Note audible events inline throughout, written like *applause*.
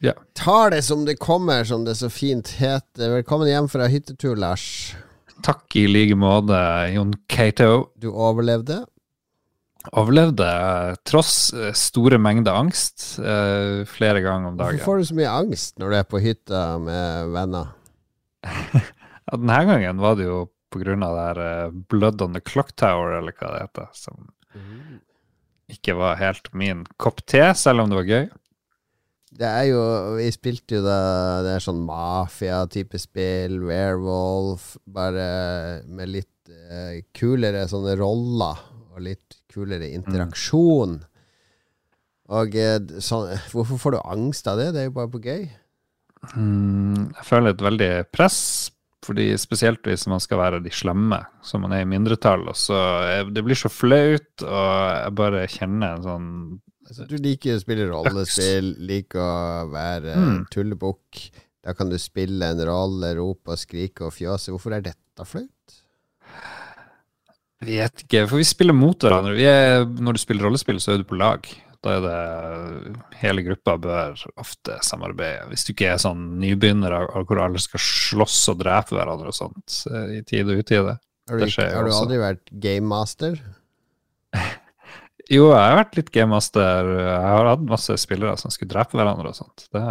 Ja. Tar det som det kommer, som det så fint heter. Velkommen hjem fra hyttetur, Lars. Takk i like måte, Jon Cato. Du overlevde. Overlevde eh, tross eh, store mengder angst eh, flere ganger om dagen. Hvorfor får du så mye angst når du er på hytta med venner? *laughs* Ja, denne gangen var det jo på grunn av det her Blood on the Clock Tower, eller hva det heter, som ikke var helt min kopp te, selv om det var gøy. Det er jo Vi spilte jo da Det er sånn mafia-type spill, Werewolf, bare med litt eh, kulere sånne roller og litt kulere interaksjon. Og eh, sånn Hvorfor får du angst av det? Det er jo bare på gøy. Mm, jeg føler et veldig press, fordi spesielt hvis man skal være de slemme, som man er i mindretall, og så Det blir så flaut, og jeg bare kjenner en sånn Altså, du liker å spille rollespill, liker å være Mm. tullebukk. Da kan du spille en rolle, rope og skrike og fjase. Hvorfor er dette flaut? Vet ikke, for vi spiller mot hverandre. Vi er, når du spiller rollespill, så er du på lag. Da er det Hele gruppa bør ofte samarbeide. Hvis du ikke er sånn nybegynner hvor alle skal slåss og drepe hverandre og sånt i tide og utide. Har du, jo har du aldri vært game master? *laughs* Jo, jeg har vært litt gamemaster. Jeg har hatt masse spillere som skulle drepe hverandre og sånt. Det,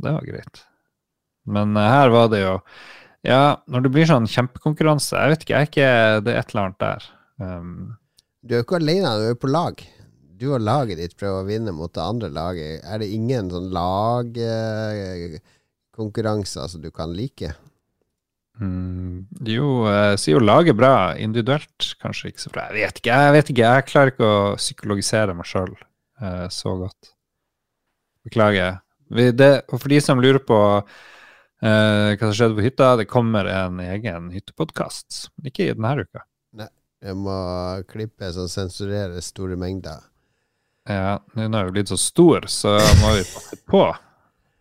det var greit. Men eh, her var det jo Ja, når det blir sånn kjempekonkurranse Jeg vet ikke, jeg er ikke Det er et eller annet der. Um, Du er jo ikke alene, du er på lag. Du og laget ditt prøver å vinne mot det andre laget. Er det ingen sånn lagkonkurranser som du kan like? Mm, jo, jeg sier jo laget bra. Individuelt kanskje ikke så bra. Jeg vet ikke, jeg vet ikke. Jeg klarer ikke å psykologisere meg sjøl så godt. Beklager. Det, og for de som lurer på eh, hva som skjedde på hytta, det kommer en egen hyttepodkast. Ikke i denne uka. Jeg må klippe som sensurerer store mengder. Ja, Nå har vi blitt så stor, så må vi passe på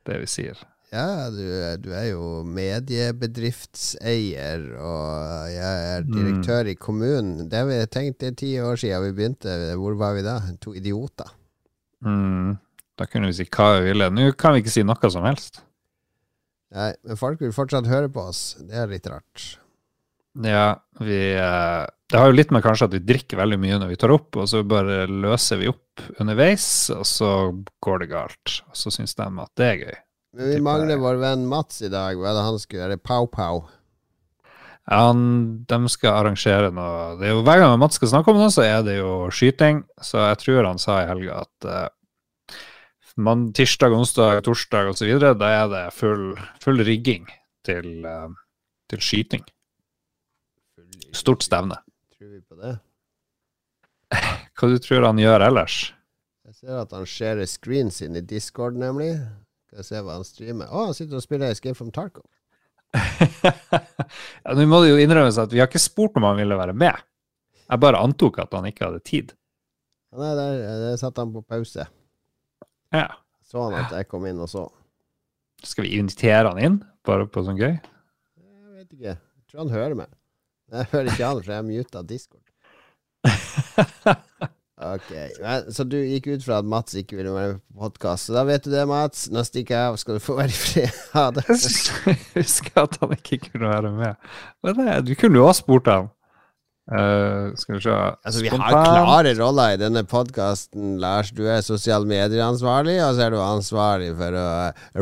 det vi sier. Ja, du, du er jo mediebedriftseier, og jeg er direktør i kommunen. Det har vi tenkt det er ti år siden vi begynte. Hvor var vi da? To idioter. Mm, da kunne vi si hva vi ville. Nå kan vi ikke si noe som helst. Nei, men folk vil fortsatt høre på oss. Det er litt rart. Ja, vi eh, Det har jo litt med kanskje at vi drikker veldig mye når vi tar opp, og så bare løser vi opp underveis, og så går det galt. Og så syns de at det er gøy. Men vi mangler vår venn Mats i dag. Hva er det han skulle gjøre? Pow-pow. Ja, han, de skal arrangere noe det er jo Hver gang Mats skal snakke om noe, så er det jo skyting. Så jeg tror han sa i helga at uh, man, tirsdag, onsdag, torsdag osv., da er det full, full rigging til, uh, til skyting. Stort stevne. Tror vi på det? *laughs* Hva du tror han gjør ellers? Jeg ser at han skjærer screens inn i Discord, nemlig. Skal jeg se hva han streamer. Å, han sitter og spiller Escape from Tarkov. *laughs* ja, Nå må det jo innrømmes at vi har ikke spurt om han ville være med. Jeg bare antok at han ikke hadde tid. Nei, der, der satte han på pause. Ja. Så han at jeg kom inn og så. Skal vi invitere han inn, bare på sånn gøy? Jeg vet ikke. Jeg tror han hører meg. Jeg hører ikke han, for jeg muta Discord. *laughs* Ok, Så du gikk ut fra at Mats ikke ville være med på podkast. Så da vet du det, Mats. Nå stikker jeg av. Skal du få være i fred. *laughs* Ha det. *laughs* Jeg husker at han ikke kunne være med. Men det, du kunne jo ha spurt ham. Uh, skal vi se Altså, vi har klare roller i denne podkasten, Lars. Du er sosialmedieansvarlig og så er du ansvarlig for å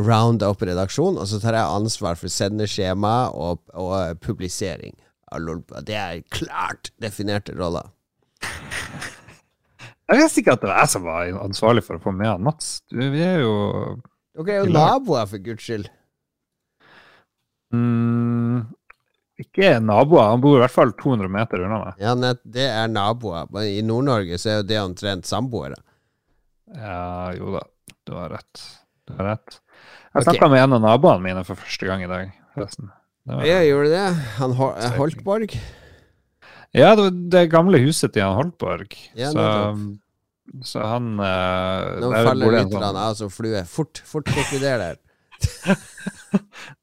rounde opp redaksjon. Og så tar jeg ansvar for sendeskjema og, og publisering av Lolbua. Det er klart definerte roller. *laughs* Jeg visste ikke at det var jeg som var ansvarlig for å få med han Mats. Du, vi er jo Dere er jo naboer, for guds skyld. mm, ikke naboer. Han bor i hvert fall 200 meter unna meg. Ja, det er naboer. I Nord-Norge så er jo det omtrent samboere. Ja, jo da. Du har rett. Du har rett. Jeg Ok. snakka med en av naboene mine for første gang i dag, forresten. Ja, gjorde det? Han Hol Holtborg? Ja, det det gamle huset til han Holtborg. Ja, så, så han eh, Nå faller litt av som flue. Fort, fort konkluder der. *laughs*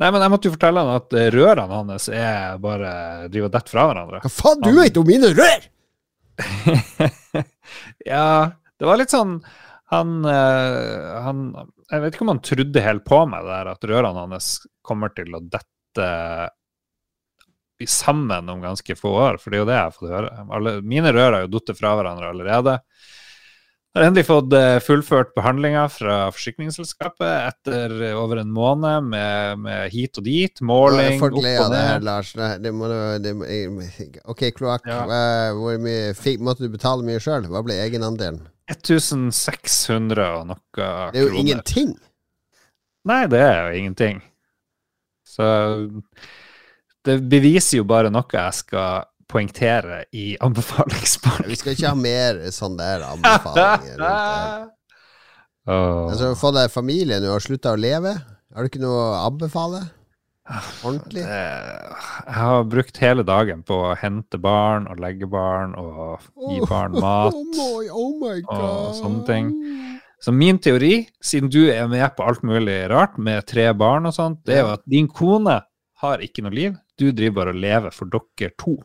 Nei, men jeg måtte jo fortelle han at eh, rørene hans er bare driver og detter fra hverandre. Hva faen, du vet om mine rør?! *laughs* ja, det var litt sånn Han, eh, han Jeg vet ikke om han trodde helt på meg der at rørene hans kommer til å dette sammen om ganske få år, for det er jo det jeg har fått høre. Alle, mine rør har jo falt fra hverandre allerede. Jeg har endelig fått eh, fullført behandlinga fra forsikringsselskapet etter over en måned med, med hit og dit, måling, opp og ned. Det her. Lars. Det må, det må, ok, kloakk. Ja. Måtte du betale mye sjøl? Hva ble egenandelen? 1600 og noe kroner. Det er jo kroner. ingenting. Nei, det er jo ingenting. Så det beviser jo bare noe jeg skal poengtere i anbefalingsspalten. Vi skal ikke ha mer sånne der anbefalinger. Åh. Altså, Få deg familie nå og slutte å leve. Har du ikke noe å anbefale? Ordentlig? Jeg har brukt hele dagen på å hente barn og legge barn og gi barn *laughs* mat. Oh my, oh my god. og sånne ting. Så min teori, siden du er med på alt mulig rart med tre barn og sånt, det er jo at din kone har ikke noe liv. Du driver bare og lever for dere to.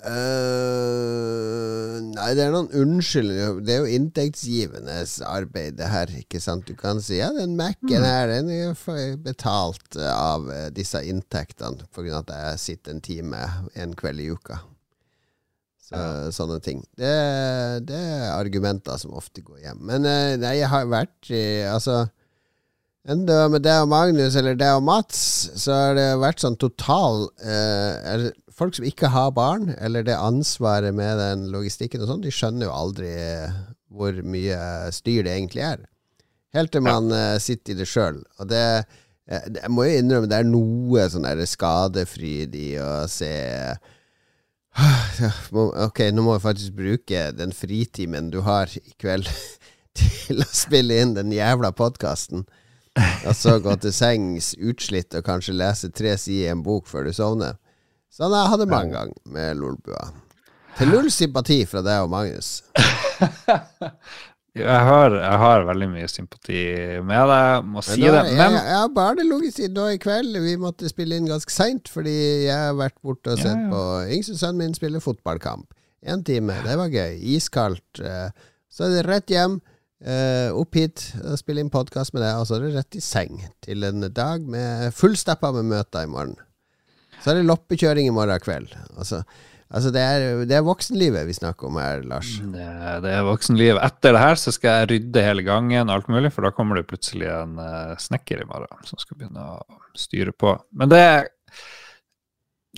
Uh, nei, det er noen unnskyldninger. Det er jo inntektsgivende arbeid, det her. Ikke sant? Du kan si ja, den Mac-en her, den er betalt eh, av eh, disse inntektene av at jeg sitter en time en kveld i uka. Så, Sånne ting. Det, det er argumenter som ofte går hjem. Men nei, jeg har vært i det Enda med deg og Magnus, eller deg og Mats, så har det vært sånn total eh, Folk som ikke har barn, eller det ansvaret med den logistikken og sånn, de skjønner jo aldri eh, hvor mye styr det egentlig er. Helt til man eh, sitter i det sjøl. Og det eh, Jeg må jo innrømme det er noe sånn der skadefryd i å se *sighs* Ok, nå må jeg faktisk bruke den fritimen du har i kveld *laughs* til å spille inn den jævla podkasten. Og så gå til sengs utslitt og kanskje lese tre sider i en bok før du sovner. Sånn jeg hadde mange ganger med Lolbua. Til null sympati fra deg og Magnus. *laughs* Jeg har, jeg har veldig mye sympati med deg, må si det. Men... jeg, jeg har bare logisk nå i kveld. Vi måtte spille inn ganske seint fordi jeg har vært borte og sett ja. på yngste sønnen min spille fotballkamp. En time. Det var gøy. Iskaldt. eh, Så er det rett hjem. Eh, opp hit og spille inn podkast med deg, og så er det rett i seng til en dag med fullstappa med møter i morgen. Så er det loppekjøring i morgen kveld. Altså, altså det, er, det er voksenlivet vi snakker om her, Lars. det, det er voksenliv. Etter det her så skal jeg rydde hele gangen og alt mulig, for da kommer det plutselig en eh, snekker i morgen som skal begynne å styre på. Men det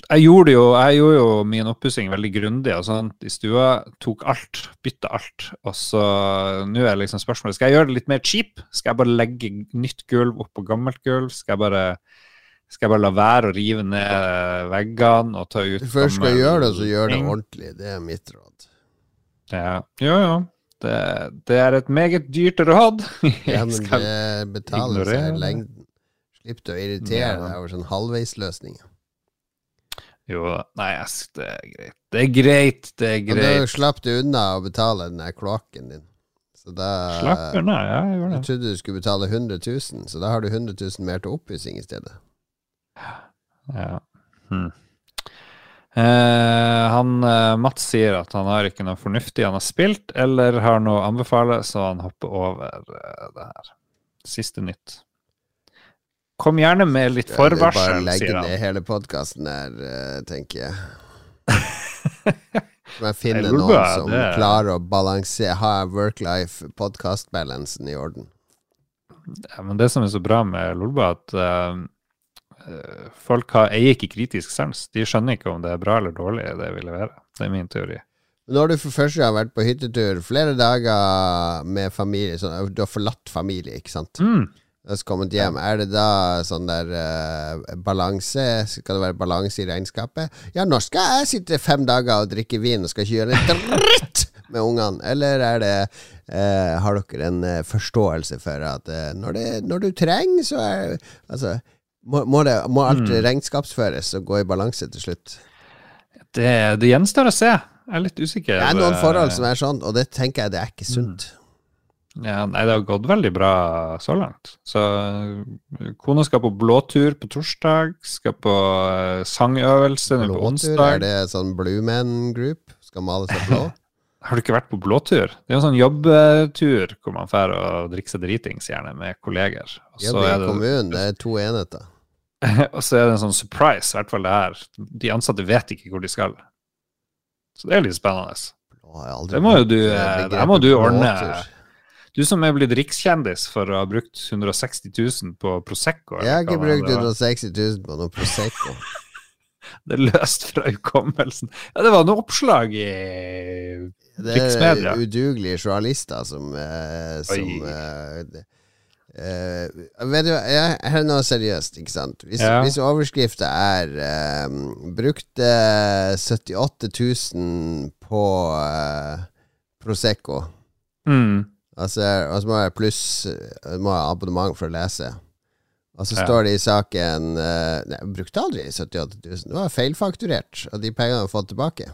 jeg gjorde, jo, jeg gjorde jo min oppussing veldig grundig og sånt i stua. Tok alt, bytta alt. Og så nå er liksom spørsmålet Skal jeg gjøre det litt mer cheap? Skal jeg bare legge nytt gulv oppå gammelt gulv? Skal jeg bare skal jeg bare la være å rive ned veggene og ta ut først skal jeg gjøre det, så gjør det ordentlig. Det er mitt råd. Ja, jo, jo. Det, det er et meget dyrt råd. *laughs* Ja, men det betaler seg ignorere i det. lengden. Slipp å irritere deg over sånn halvveisløsninger. Jo da. Nei, ass, det er greit. Det er greit, det er Og da greit. slapp du unna å betale den der kloakken din. Så da Slapp unna, ja, jeg gjorde Du Jeg trodde du skulle betale 100 000, så da har du 100 000 mer til oppussing i stedet. Ja. Hm. Eh, han, eh, Mats sier at han har ikke noe fornuftig han har spilt, eller har noe å anbefale, så han hopper over eh, det her. Siste nytt. Kom gjerne med litt Jeg vil Bare legge ned hele podkasten der, eh, tenker jeg. Så *laughs* må jeg finne Jeg noen som det- klarer å balansere Ha work-life podcast-balansen i orden. Ja, men det som er så bra med Lolba, at eh, folk har, eier ikke kritisk sans. De skjønner ikke om det er bra eller dårlig, det vi leverer. Det er min teori. Nå Når du for første gang har vært på hyttetur flere dager med familie, sånn, du har forlatt familie, ikke sant? Mm. Du har kommet hjem, er det da sånn der uh, balanse? Skal det være balanse i regnskapet? Ja, når skal jeg sitte fem dager og drikke vin og skal ikke gjøre en dritt med ungene. Eller er det uh, Har dere en eh, forståelse for at uh, når, det, når du trenger, så er Altså, må, må, det, må alt Mm. regnskapsføres og gå i balanse til slutt? Det, det gjenstår å se. Jeg er litt usikker. Det er noen forhold som er sånn, og det tenker jeg det er ikke sunt. Ja, nei, det har gått veldig bra så langt. Så eh, kona skal på blåtur på torsdag, skal på eh, sangøvelse nå på Blåtur, er onsdag. det sånn Blue Man Group? Skal male seg blå? *laughs* Har du ikke vært på blåtur? Det er en sånn jobbtur hvor man drar og drikker seg dritings, gjerne med kolleger. Og Jobb i det- kommunen, det er to enheter. *laughs* og så er det en sånn surprise, i hvert fall det her. De ansatte vet ikke hvor de skal. Så det er litt spennende. Det må jo du, eh, må du ordne. blåtur. Du som er blitt rikskjendis for å ha brukt 160 000 på Prosecco. Jeg har ikke brukt var. 160 000 på noe Prosecco. *laughs* Det er løst fra hukommelsen. Ja, det var noe oppslag i Det er udugelige journalister som, eh, som eh, eh, Vet du jeg, her er noe seriøst, ikke sant? Hvis, Ja. hvis overskrifta er eh, 'Brukte 78 000 på eh, Prosecco', mm. Altså, og så må jeg pluss eh, må jeg abonnement for å lese. Og så Ja. står det i saken eh, Nei, jeg brukte aldri 78 000. Det var feilfakturert, og de pengene har jeg fått tilbake.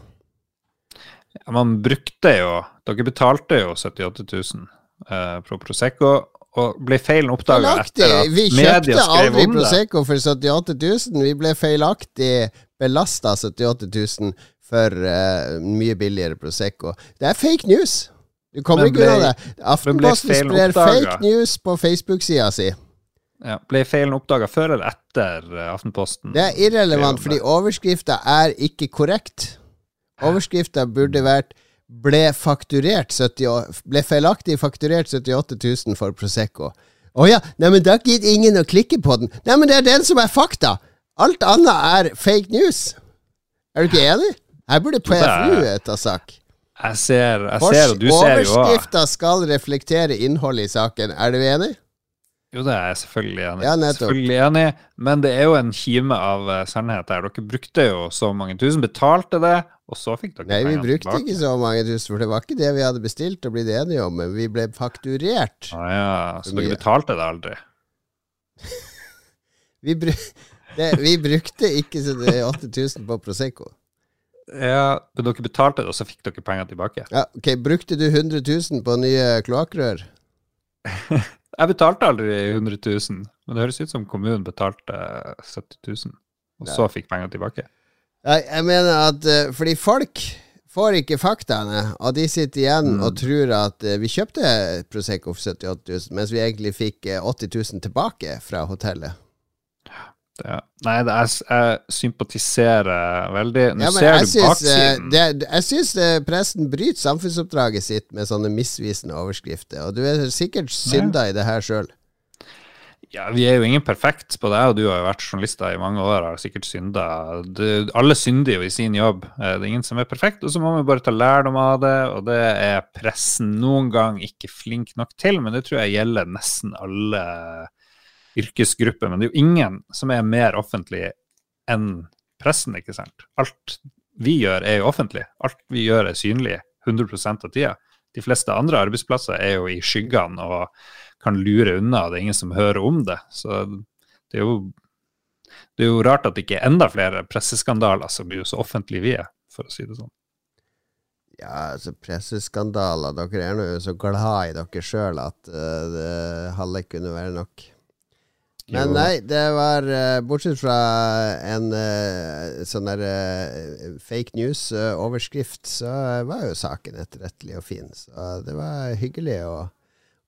ja, Man brukte jo Dere betalte jo 78 000 eh, pro Prosecco, og ble feilen oppdaga etter at Vi media kjøpte skrev aldri om det. Prosecco for 78 000. Vi ble feilaktig belasta 78 000 for uh, mye billigere Prosecco. Det er fake news! Du kommer ikke unna det. Aftenposten sprer oppdaget? fake news på Facebook-sida si. Ja, ble feilen oppdaga før eller etter eh, Aftenposten? Det er irrelevant, fordi overskrifta er ikke korrekt. Overskrifta burde vært ble fakturert 70, Ble feilaktig fakturert 78 000 for Prosecco. Å ja, neimen da gidder ingen å klikke på den. Nei, men det er den som er fakta! Alt annet er fake news. Er du ikke enig? Her burde PFU ta sak. Jeg ser, jeg Fors- ser og du ser jo. Overskrifta skal reflektere innholdet i saken. Er du enig? Jo, det er jeg selvfølgelig enig. Ja, selvfølgelig enig, men det er jo en kime av sannhet sannhet her.Ere brukte jo så mange tusen, betalte det, og så fikk dere Nei, vi brukte tilbake. ikke så mange tusen, for det var ikke det vi hadde bestilt og blitt enige om, men vi ble fakturert. Ah, ja, så dere betalte det aldri? *laughs* Vi, bru *laughs* det, vi brukte ikke så det er 8000 på Prosecco. Ja, men dere betalte det, og så fikk dere penger tilbake? Ja, ok, Brukte du 100 000 på nye kloakkrør? *laughs* Jeg betalte aldri 100 000, men det høres ut som kommunen betalte 70 000, og så fikk penger tilbake. Nei, jeg mener at eh, fordi folk får ikke faktaene, og de sitter igjen Mm. og tror at eh, vi kjøpte Prosecco for 78 000, mens vi egentlig fikk eh, 80 000 tilbake fra hotellet. Det, nei, det er, jeg sympatiserer veldig. Nå Ja, ser du syns, eh, baksiden. det, jeg syns presten pressen bryter samfunnsoppdraget sitt med sånne misvisende overskrifter, og du er sikkert synda i det her sjøl. Ja, Vi er jo ingen perfekt på det, og du har jo vært journalister i mange år har sikkert synda. Alle synder jo i sin jobb. Eh, Det er ingen som er perfekt, og så må vi bare ta lærdom av det. Og det er pressen noen gang ikke flink nok til, men det tror jeg gjelder nesten alle yrkesgrupper. Men det er jo ingen som er mer offentlig enn pressen, ikke sant. Alt vi gjør, er jo offentlig. Alt vi gjør, er synlig 100 av tida. De fleste andre arbeidsplasser er jo i skyggene og kan lure unna, det er ingen som hører om det. Så det er jo, det er jo rart at det ikke er enda flere presseskandaler som blir så offentlige vi er, for å si det sånn. Ja, altså presseskandaler Dere er nå så glad i dere sjøl at uh, det halve kunne være nok. Men nei, det var eh, Bortsett fra en eh, sånn der eh, fake news-overskrift, så var jo saken etterrettelig og fin. Så det var hyggelig å,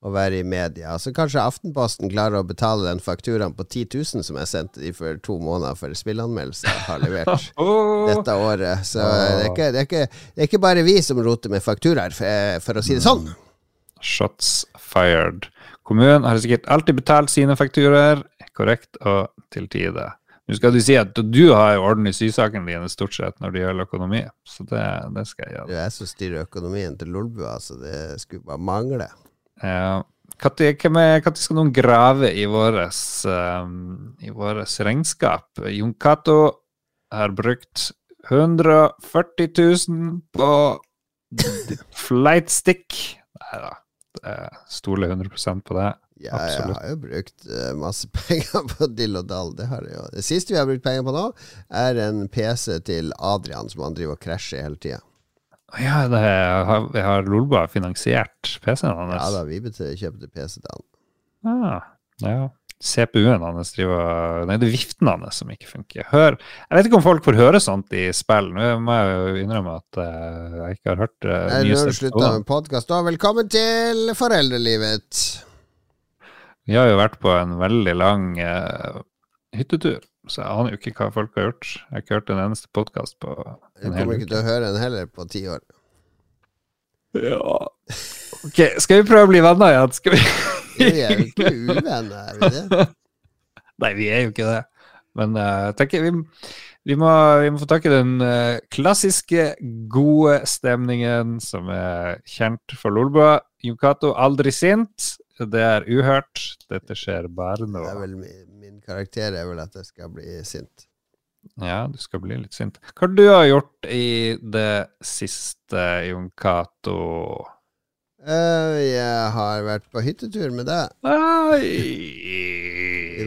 å være i media. Så kanskje Aftenposten klarer å betale den fakturaen på 10 000 som jeg sendte de for to måneder for spillanmeldelse, har levert *laughs* dette året. Så det er, ikke, det, er ikke, det er ikke bare vi som roter med fakturaer, for å si det sånn. Shots fired. Kommunen har sikkert alltid betalt sine fakturaer korrekt og til tide. Nå skal du si at du har jo orden i sysakene dine stort sett når det gjelder økonomi, så det, det skal jeg Det gjøre. er jeg som styrer økonomien til Lolbua, så det skulle bare mangle. Ja. Når skal noen grave i våres, um, i våres regnskap? Jon Cato har brukt 140 000 på *laughs* flightstick. Nei da, jeg stoler 100% på det. Ja, Absolutt. jeg har jo brukt eh, masse *laughs* penger på dill og dall. Det, jeg det siste vi har brukt penger på nå, er en PC til Adrian som han driver og krasjer hele tida. Ja, det har, jeg har Lolba finansiert PC-en hans? Ja da, vi kjøpte PC til han. Ah, ja. CPU-en hans driver Nei, det er viften hans som ikke funker. Hør Jeg vet ikke om folk får høre sånt i spill. Nå må jeg jo innrømme at uh, jeg ikke har hørt uh, med podkast. Velkommen til foreldrelivet. Vi har jo vært på en veldig lang uh, hyttetur, så jeg aner jo ikke hva folk har gjort. Jeg har ikke hørt en eneste podkast på en hel uke. Du kommer ikke til å høre en heller på ti år. Ja Ok, skal vi prøve å bli venner igjen? Skal vi vi er jo ikke uvenner, er vi det? *laughs* Nei, vi er jo ikke det. Men uh, tenker vi, vi, må, vi, må, få tak i den uh, klassiske, gode stemningen som er kjent for Lolbua. Yukato aldri sint. Det er uhørt. Dette skjer bare nå. Min, min, karakter er vel at jeg skal bli sint. Ja, du skal bli litt sint. Hva har du gjort i det siste, Jon Cato? Uh, jeg har vært på hyttetur med deg. Det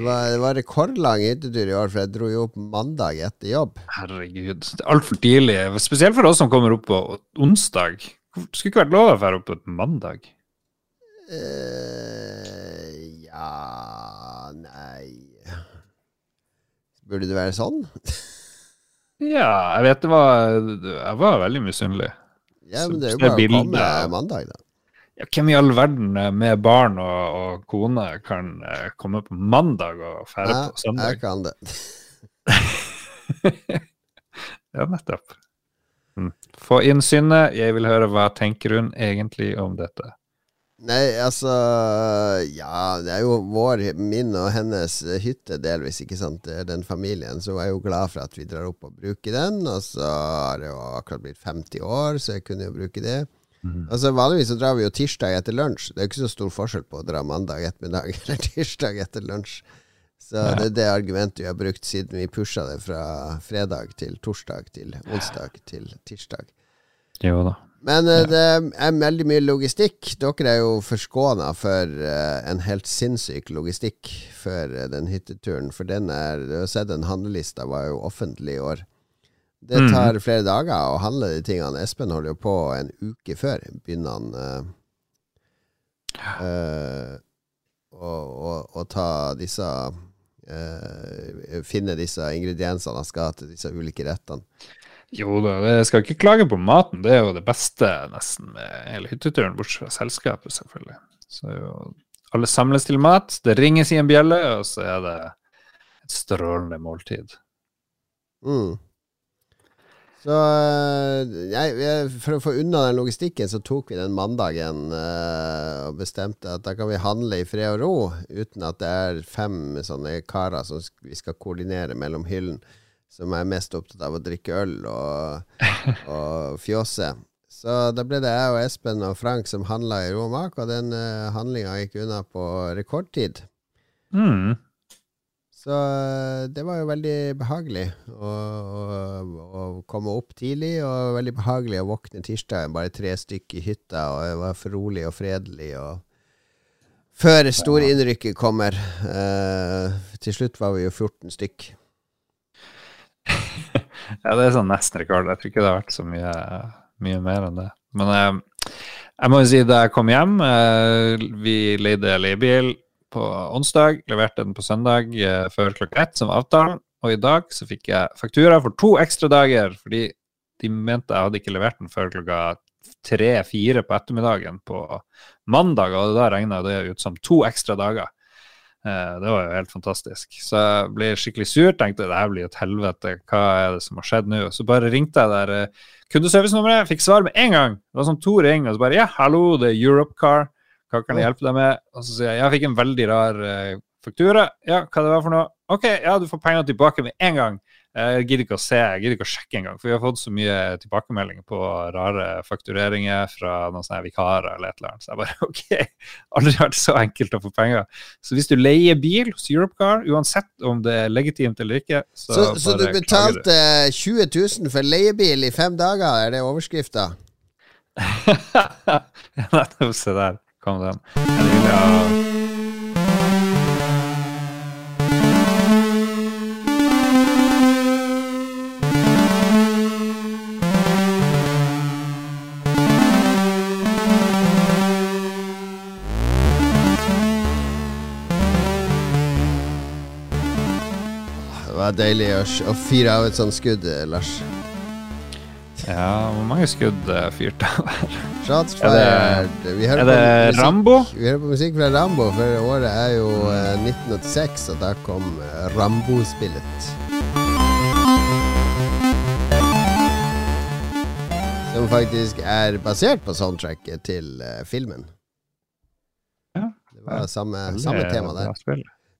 var, det var rekordlang hyttetur i år, for jeg dro jo opp mandag etter jobb. Herregud, det er altfor tidlig. Spesielt for oss som kommer opp på onsdag. Det skulle ikke vært lov å dra opp på mandag. Uh, ja Nei Burde det være sånn? *laughs* ja, jeg vet det var Jeg var veldig misunnelig. Ja, men det er jo bare å komme mandag, da ja, hvem i all verden eh, med barn og, og kone kan uh, komme på mandag og fære på søndag? Jeg kan det. *laughs* ja, nettopp. Mm. Få inn Synne. Jeg vil høre hva tenker hun egentlig om dette? Nei, altså Ja, det er jo vår, min og hennes hytte delvis, ikke sant. Den familien. Så jeg er jo glad for at vi drar opp og bruker den. Og så har det jo akkurat blitt 50 år, så jeg kunne jo bruke det. Mm. Altså Vanligvis så drar vi jo tirsdag etter lunsj. Det er jo ikke så stor forskjell på å dra mandag ettermiddag *laughs* eller tirsdag etter lunsj. Så ja. det er det argumentet vi har brukt siden vi pusha det fra fredag til torsdag til onsdag til tirsdag. Jo da. Men ja. det er veldig mye logistikk. Dere er jo forskåna for uh, en helt sinnssyk logistikk før uh, den hytteturen. For den er Du har sett den handlelista var jo offentlig i år. Det mm. tar flere dager å handle de tingene. Espen holder jo på en uke før. Begynner han uh, uh, å, å, å, ta disse uh, Finne disse ingrediensene han skal ha til disse ulike rettene. Jo da, jeg skal ikke klage på maten. Det er jo det beste nesten med hele hytteturen, bortsett fra selskapet, selvfølgelig. Så jo, alle samles til mat, det ringes i en bjelle, og så er det et strålende måltid. Mm. Så jeg, For å få unna den logistikken, så tok vi den mandagen uh, og bestemte at da kan vi handle i fred og ro, uten at det er fem sånne karer som vi skal koordinere mellom hyllen, som er mest opptatt av å drikke øl og, og fjåse. Så da ble det jeg og Espen og Frank som handla i ro og den uh, handlinga gikk unna på rekordtid. Mm. Så eh, det var jo veldig behagelig å, å, å, komme opp tidlig, og veldig behagelig å våkne tirsdag, bare tre stykker i hytta, og det var for rolig og fredelig. Og før storinnrykket kommer. Eh, til slutt var vi jo 14 stykk. *laughs* ja, det er sånn nesten rekord. Jeg tror ikke det har vært så mye, mye mer enn det. Men eh, jeg må jo si da jeg kom hjem, eh, vi leide leiebil på onsdag, leverte den på søndag eh, før klokka ett, som avtalen. Og i dag så fikk jeg faktura for to ekstra dager, fordi de mente jeg hadde ikke levert den før klokka tre-fire på ettermiddagen på mandag, og da regna det ut som to ekstra dager. Eh, det var jo helt fantastisk. Så jeg ble skikkelig sur. Tenkte det her blir et helvete, hva er det som har skjedd nå? Så bare ringte jeg der eh, kundeservicenummeret, fikk svar med en gang. Det var sånn to ring, og så bare ja, hallo, det er Europcar. Hva kan jeg hjelpe deg med? Og så sier jeg jeg fikk en veldig rar uh, faktura. Ja, hva det var for noe? OK, ja, du får pengene tilbake med en gang. Jeg gidder ikke å se, jeg gidder ikke å sjekke engang, for vi har fått så mye tilbakemeldinger på rare faktureringer fra noen sånne vikarer eller et eller annet. Så jeg bare *laughs* OK, aldri vært så enkelt å få penger. Så hvis du leier bil hos Europcar, uansett om det er legitimt eller ikke, så, så, så du betalte 20 000 for leiebil i fem dager, er det overskrifta? *laughs* Nettopp, se der kom den. Jeg Det var deilig å, fyre av et sånt skudd, Lars. Ja, hvor mange skudd uh, fyrte han der? Shots det- fired. Vi hører Er det musikk- Rambo? Vi hører på musikk fra Rambo, for året er jo eh, 1986, og da kom eh, Rambo-spillet. Som faktisk er basert på soundtracket til eh, filmen. Ja. Det var samme, samme tema der.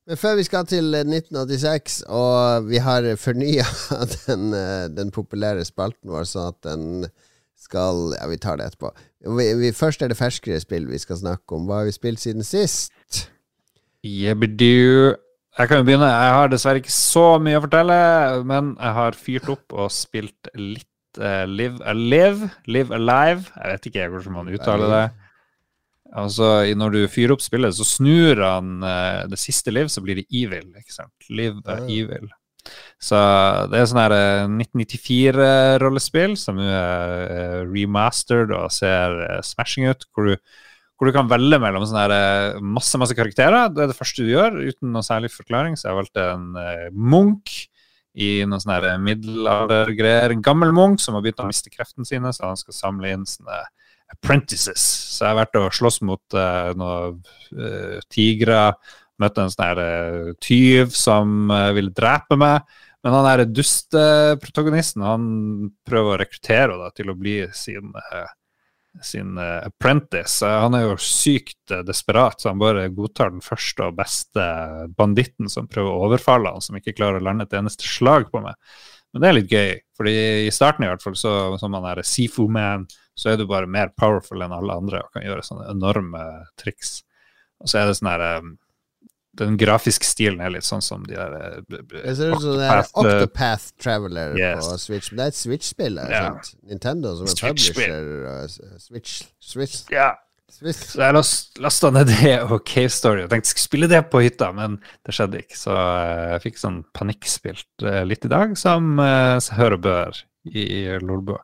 Men før vi skal til eh, 1986, og vi har fornya *laughs* den, eh, den populære spalten vår, sånn at den skal Ja, vi tar det etterpå. Vi, vi, først er det ferskere spill vi skal snakke om. Hva har vi spilt siden sist? Jebbidu. Jeg kan jo begynne. Jeg har dessverre ikke så mye å fortelle, men jeg har fyrt opp og spilt litt uh, Live Alive. Live Alive. Jeg vet ikke hvordan man uttaler det. Altså, når du fyrer opp spillet, så snur han uh, det siste liv, så blir det evil. ikke sant? Liv er Ah. evil. Så det er sånn her eh, 1994-rollespill som nå er eh, remastered og ser eh, smashing ut, hvor du, hvor du kan velge mellom sånne her, eh, masse masse karakterer. Det er det første du gjør, uten noe særlig forklaring. Så jeg valgte en uh, munk i noen sånne middelaldergreier. En gammel munk som har begynt å miste kreftene sine, så han skal samle inn sånne apprentices. Så jeg har vært og slåss mot uh, noen uh, tigre. Møtte en sånn her eh, tyv som uh, ville drepe meg. Men han der dusteprotagonisten han prøver å rekruttere da, til å bli sin, sin apprentice. Han er jo sykt desperat, så han bare godtar den første og beste banditten som prøver å overfalle han, som ikke klarer å lande et eneste slag på meg. Men det er litt gøy, fordi i starten i hvert fall, så, som han er Sifu Man, så er du bare mer powerful enn alle andre og kan gjøre sånne enorme triks. Og så er det sånn her eh, Den grafiske stilen er litt sånn som de der eh, er Octopath, eh, Octopath Traveler Yes. på Switch. Men det er et Switch-spill. Ja. Nintendo som er publisher. Switch Switch, Ja, Switch. Så jeg last, lasta ned det og Cave Story og tenkte jeg skulle spille det på hytta, men det skjedde ikke. Så eh, jeg fikk sånn panikkspilt eh, litt i dag, som uh, seg bør i, i Lolbua.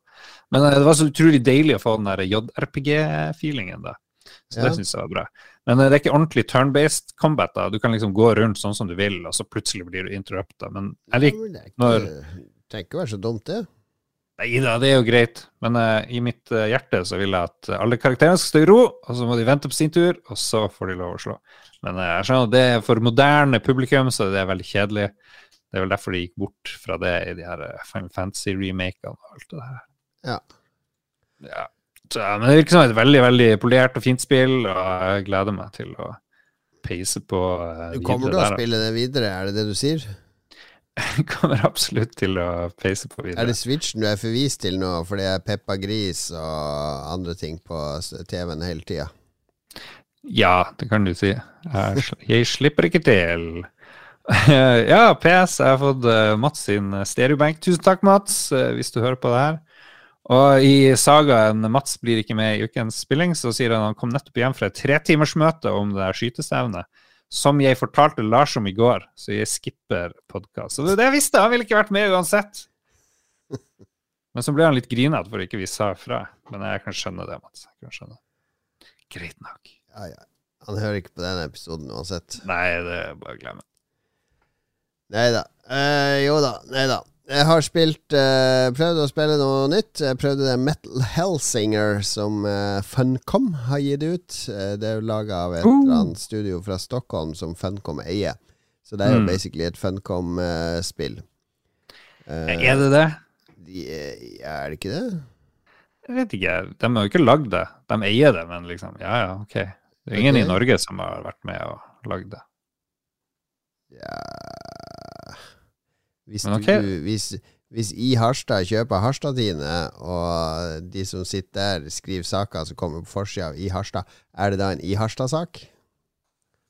Men eh, det var så utrolig deilig å få den der JRPG-feelingen, da. Så Ja. det syns jeg var bra. Men eh, det er ikke ordentlig turn-based combat. da. Du kan liksom gå rundt sånn som du vil, og så plutselig blir du interrupta. Men jeg liker det når- det trenger ikke være så dumt, det. Nei da, det er jo greit, men uh, i mitt uh, hjerte så vil jeg at alle karakterene skal stå i ro, og så må de vente på sin tur, og så får de lov å slå. Men uh, jeg skjønner at det er for moderne publikum, så det er veldig kjedelig. Det er vel derfor de gikk bort fra det i de her Final Fantasy-remakene og alt det her. Ja. Ja. Så, men det virker som et veldig, veldig polert og fint spill, og jeg gleder meg til å peise på eh, Du kommer til å spille det videre, er det det du sier? *laughs* Jeg kommer absolutt til å peise på videre. Er det Switchen du er forvist til nå, fordi det er Peppa Gris og andre ting på TV-en hele tida? Ja, det kan du si. Jeg, jeg slipper ikke til. *laughs* ja, PS, jeg har fått eh, Mats sin stereobank. Tusen takk, Mats, eh, hvis du hører på det her. Og i sagaen 'Mats blir ikke med i ukens spilling', så sier han han kom nettopp hjem fra et tretimersmøte om det der skytestevnet. Som jeg fortalte Lars om i går, så jeg skipper podkast. Så det, det jeg visste, han ville ikke vært med uansett. Men så ble han litt grinete for ikke vi sa fra. Men jeg kan skjønne det, Mats. Jeg kan skjønne. Greit nok. Ja, ja. Han hører ikke på denne episoden uansett. Nei, det er bare å glemme. Nei da. Eh, jo da. Nei da. Jeg har spilt uh, Prøvd å spille noe nytt. Jeg prøvde det Metal Hellsinger som uh, Funcom har gitt ut. Uh, det er jo laga av et Uh. eller annet studio fra Stockholm som Funcom eier. Så det er jo Mm. basically et Funcom-spill. Er det det? de, eh, er det ikke det? Jeg vet ikke. De har jo ikke lagd det. De eier det, men liksom Ja, ja, ok. Det er ingen okay. i Norge som har vært med og lagd det. Ja Hvis, okay. du, hvis, hvis I Harstad kjøper Harstad-Tine, og de som sitter der, skriver saker som kommer på forsida av I Harstad, er det da en I Harstad-sak?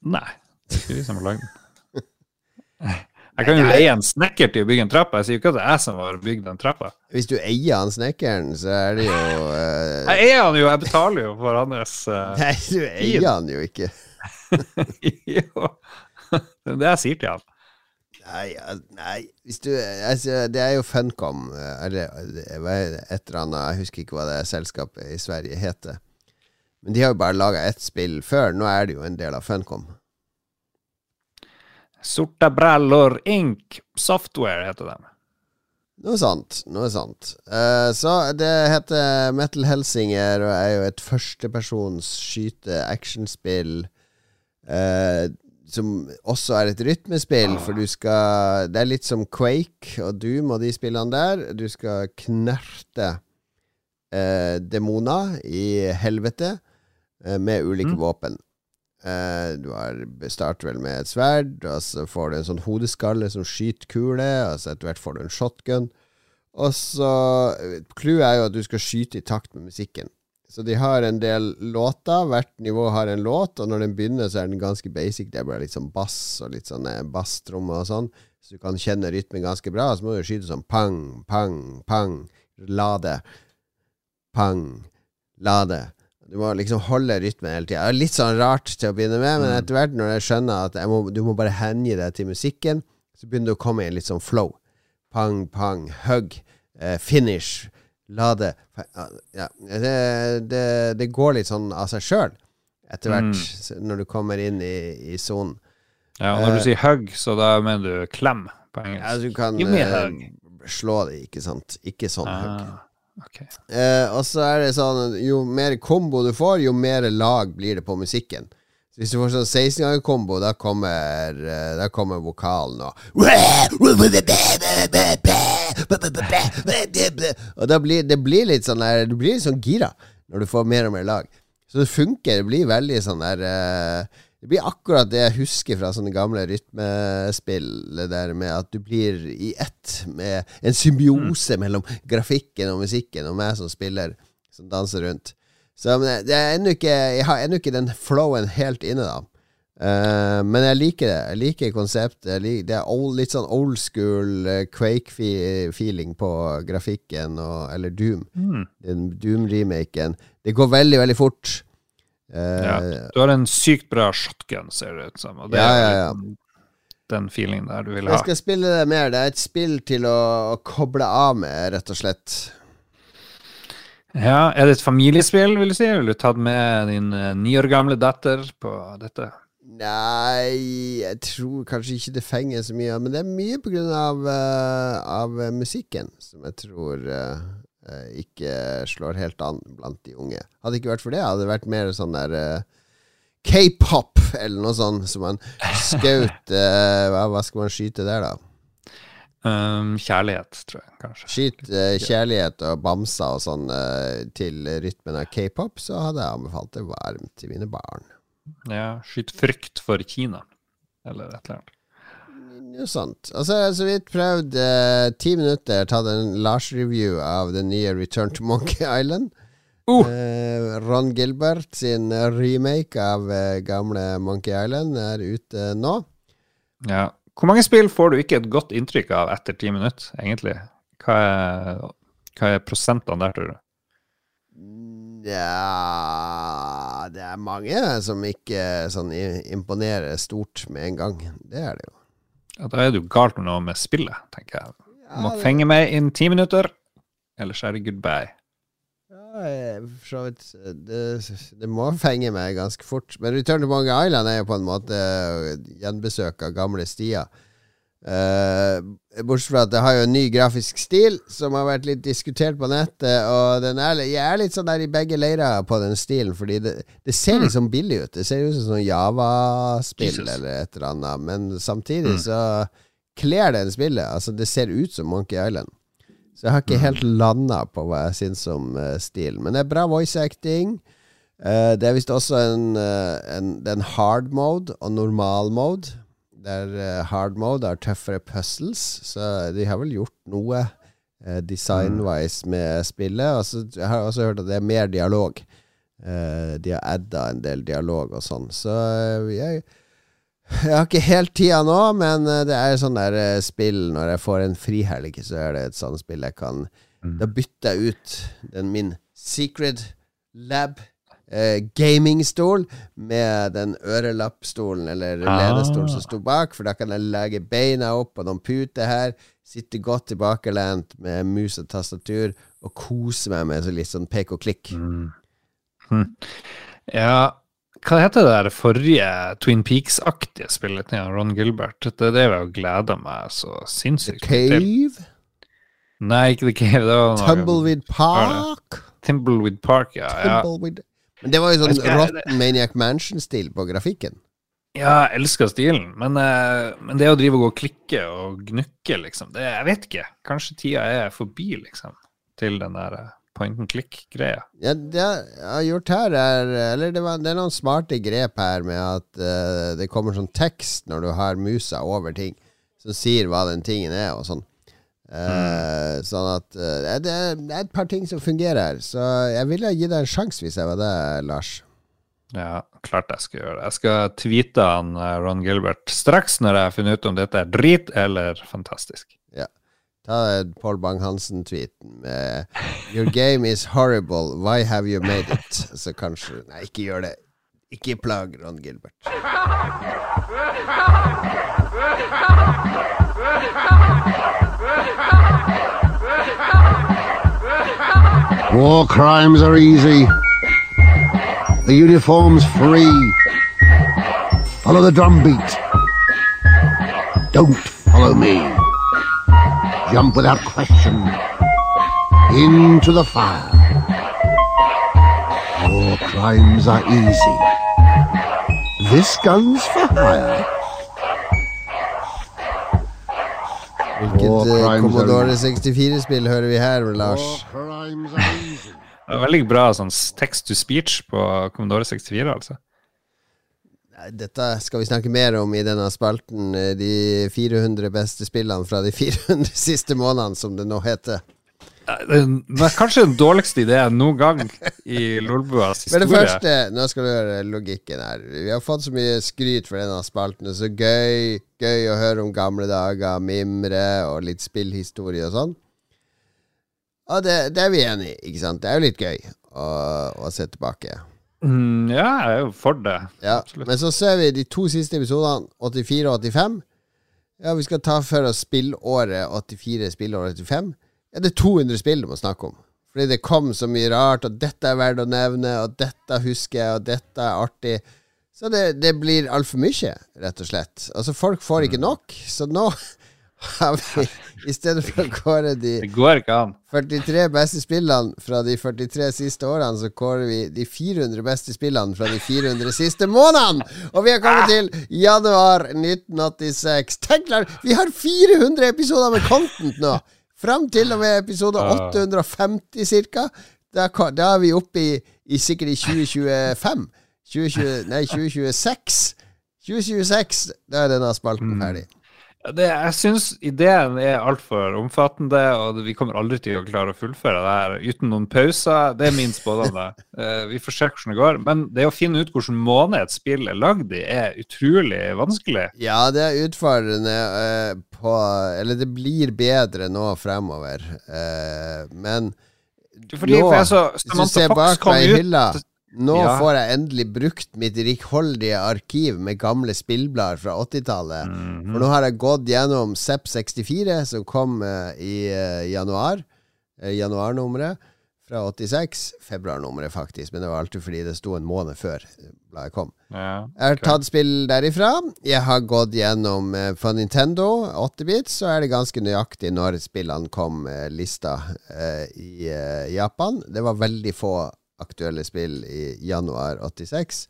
Nei, det er ikke vi som har lagd den. *laughs* Jeg kan jo leie en snekker til å bygge en trapp. Jeg sier jo ikke at det er jeg som har bygd den trappa. Hvis du eier han snekkeren, så er det jo uh... Jeg eier han jo, jeg betaler jo for hans uh, *laughs* Nei, du eier han jo ikke. *laughs* Jo. Det er det jeg sier til han. Nei, nei du altså, Det er jo Funcom, eh, eller eh, et eller annet Jeg husker ikke hva det selskapet i Sverige heter. Men de har jo bare laga ett spill før. Nå er det jo en del av Funcom. Sorte brallor Ink Software heter de. Noe sant. Noe sant. Uh, så det heter Metal Helsinger og er jo et førstepersons skyte-actionspill. Uh, som også er et rytmespill, for du skal Det er litt som Quake og Doom og de spillene der. Du skal knerte eh, demoner i helvete med ulike mm. våpen. Eh, du har, starter vel med et sverd, og så får du en sånn hodeskalle som skyter kule, og så etter hvert får du en shotgun. Og så Clouet er jo at du skal skyte i takt med musikken. Så de har en del låter. Hvert nivå har en låt, og når den begynner, så er den ganske basic. Det er bare litt sånn bass og litt sånn eh, basstromme og sånn. Så du kan kjenne rytmen ganske bra. Så må du skyte sånn pang, pang, pang. Lade. Pang. Lade. Du må liksom holde rytmen hele tida. Litt sånn rart til å begynne med, men mm. etter hvert, når jeg skjønner at jeg må, du må bare hengi deg til musikken, så begynner du å komme i en litt sånn flow. Pang, pang, hug, eh, finish, lade ja, det, det, det, går litt sånn av seg sjøl etter hvert, mm. når du kommer inn i sonen. Ja, og når du uh, sier hug, så da mener du klem på engelsk? Ja, du kan uh, slå det, ikke sant. Ikke sånn ah. hug. Okay. Uh, og så er det sånn Jo mer kombo du får, jo mer lag blir det på musikken. Hvis du får sånn 16-ganger-kombo, da kommer eh, Da kommer vokalen og Og da blir det blir litt sånn der Du blir litt sånn gira når du får mer og mer lag. Så det funker. Det blir veldig sånn der eh, det blir akkurat det jeg husker fra sånne gamle rytmespill. Det der med at du blir i ett med en symbiose mellom grafikken og musikken og meg som spiller, som danser rundt. Så det er ennå ikke, jeg har ennå ikke den flowen helt inne, da. Uh, men jeg liker det. Jeg liker konseptet. Liker, det er old, litt sånn old school uh, Quake-feeling på grafikken, og, eller Doom. Mm. Doom-remaken. Det går veldig, veldig fort. Uh, ja, du har en sykt bra shotgun, ser det ut som. Og det ja, ja, ja. Den, den feelingen der du vil ha. Jeg skal spille det mer. Det er et spill til å, å koble av med, rett og slett. Ja, Er det et familiespill, vil du si? Vil du tatt med din uh, ni år gamle datter på dette? Nei, jeg tror kanskje ikke det fenger så mye. Men det er mye på grunn av, uh, av musikken som jeg tror Eh, ikke slår helt an blant de unge. Hadde det ikke vært for det, hadde det vært mer sånn der K-pop, eller noe sånt, som man *laughs* skaut hva, skal man skyte der, da? Um, kjærlighet, tror jeg kanskje. Skyt uh, kjærlighet og bamser og sånn til rytmen av k-pop, så hadde jeg anbefalt det varmt til mine barn. Ja, skyt frykt for Kina, eller et eller annet. Jo, sant. Og så har så vidt prøvd uh, ti minutter, tatt en Lars-review av den nye Return to Monkey *laughs* Island. Uh. Ron Gilbert sin remake av gamle Monkey Island er ute nå. Ja. Hvor mange spill får du ikke et godt inntrykk av etter ti minutter, egentlig? Hva er, hva er prosentene der, tror du? Ja Det er mange som ikke sånn imponerer stort med en gang. Det er det jo. Ja, da er det jo galt med noe med spillet, tenker jeg. Du må fenge meg innen ti minutter, ellers er det goodbye. Så vidt det, det, må fenge meg ganske fort. Men Return to Mange Island er jo på en måte gjenbesøk av gamle stier. Uh, bortsett fra at det har jo en ny grafisk stil som har vært litt diskutert på nettet. Og er, jeg er litt sånn der i begge leirer på den stilen, fordi det, det ser mm. liksom billig ut. Det ser ut som sånn Java-spill eller et eller annet, men samtidig mm. så kler den spillet. Altså, det ser ut som Monkey Island. Så jeg har ikke mm. helt landa på hva jeg syns om uh, stil. Men det er bra voice acting. Uh, det er visst også en, en, en hard mode og normal mode. Der uh, hard mode har tøffere puzzles, så de har vel gjort noe uh, design-wise med spillet. Og så jeg har også hørt at det er mer dialog. Uh, de har adda en del dialog og sånn. Så jeg, *laughs* jeg har ikke helt tida nå, men det er sånn der spill når jeg får en frihelg, så er det et sånt spill jeg kan mm. Da bytter jeg ut den min Secret Lab eh, gamingstol med den ørelappstolen eller ah. lenestolen som sto bak, for da kan jeg legge beina opp på noen puter her, sitte godt tilbakelent med mus og tastatur og kose meg med litt sånn pek og klikk. Mm. Hm. Ja, Hva heter det der forrige Twin Peaks-aktige spillet til Ron Gilbert? Det er det jeg gleda meg så sinnssykt til. Cave. Nei, ikke The Cave. Det var noe Tumbleweed Park. Timbleweed Park, ja. ja. Tumbleweed. Men det var jo sånn skal- Rotten Maniac Mansion-stil på grafikken. Ja, jeg elsker stilen, men, eh, men det å drive og gå og klikke og gnukke, liksom det, Jeg vet ikke. Kanskje tida er forbi, liksom, til den der eh, point and click-greia. Ja, det jeg har gjort her, er Eller det, var, det er noen smarte grep her med at uh, det kommer sånn tekst når du har musa over ting, som sier hva den tingen er, og sånn. Mm. Sånn at eh, det, er, det er et par ting som fungerer her. Så jeg ville gi deg en sjanse hvis jeg var det, Lars. Ja, klart jeg skal gjøre det. Jeg skal tweete han eh, Ron Gilbert straks når jeg har funnet ut om dette er drit eller fantastisk. Ta Paul Bang-Hansen-tweeten med 'Your game is horrible. Why have you made it?' Så kanskje Nei, ikke gjør det. Ikke plag Ron Gilbert. War crimes are easy. The uniform's free. Follow the drumbeat. Don't follow me. Jump without question. Into the fire. War crimes are easy. This gun's for hire. Hvilket War eh, crimes Commodore are- 64-spill hører vi her, Lars? War crimes are easy. *laughs* Det er veldig bra sånn text to speech på Commodore 64, altså. Dette skal vi snakke mer om i denne spalten. eh, De 400 beste spillene fra de *laughs* 400 siste månedene, som det nå heter. Det er kanskje den dårligste ideen noen gang i Lolbuas Men det første, nå skal du høre logikken her. Vi har fått så mye skryt for denne spalten. Det er så gøy, gøy å høre om gamle dager, mimre og litt spillhistorie og sånn. Og det, det er vi enig i, ikke sant? Det er jo litt gøy å, å se tilbake. Mm, ja, jeg er jo for det. Ja. Men så ser vi de to siste episodene, 84 og 85. Ja, vi skal ta for oss spillåret 84, spillåret 85. Ja, det er 200 spill du må snakke om. Fordi det kom så mye rart, og dette er verdt å nevne, og dette husker jeg, og dette er artig. Så det, det blir altfor mye, rett og slett. Altså, folk får ikke nok, så nå har vi, i stedet for å kåre de Det går ikke an. 43 beste spillene fra de 43 siste årene, så kårer vi de 400 beste spillene fra de 400 siste månedene! Og vi har kommet til januar 1986. Tenk deg, vi har 400 episoder med content nå! Fram til og med episode Ah. 850 ca. Da, da er vi oppe i, i sikkert i 2025. 2020, nei, 2026. 2026, da er denne spalten ferdig. Det, jeg syns ideen er altfor omfattende, og vi kommer aldri til å klare å fullføre det her uten noen pauser. Det er min spådom. *laughs* Eh, vi får se hvordan det går. Men det å finne ut hvilken måned et spill er lagd i, er utrolig vanskelig. Ja, det er utfordrende eh, på Eller det blir bedre nå fremover. Eh, men Fordi nå, for jeg så, Samantha Fox kom ut hylla Nå Ja. får jeg endelig brukt mitt rikholdige arkiv med gamle spillblader fra 80-tallet. Mhm. For nå har jeg gått gjennom ZEP64, som kom eh, i eh, januar. Eh, januarnummeret fra 86. Februarnummeret, faktisk, men det var alltid fordi det sto en måned før bladet kom. ja, Jeg har tatt spill derifra. Jeg har gått gjennom På For Nintendo 8-bit, så er det ganske nøyaktig når spillene kom lista i Japan. Det var veldig få aktuelle spill i januar 86.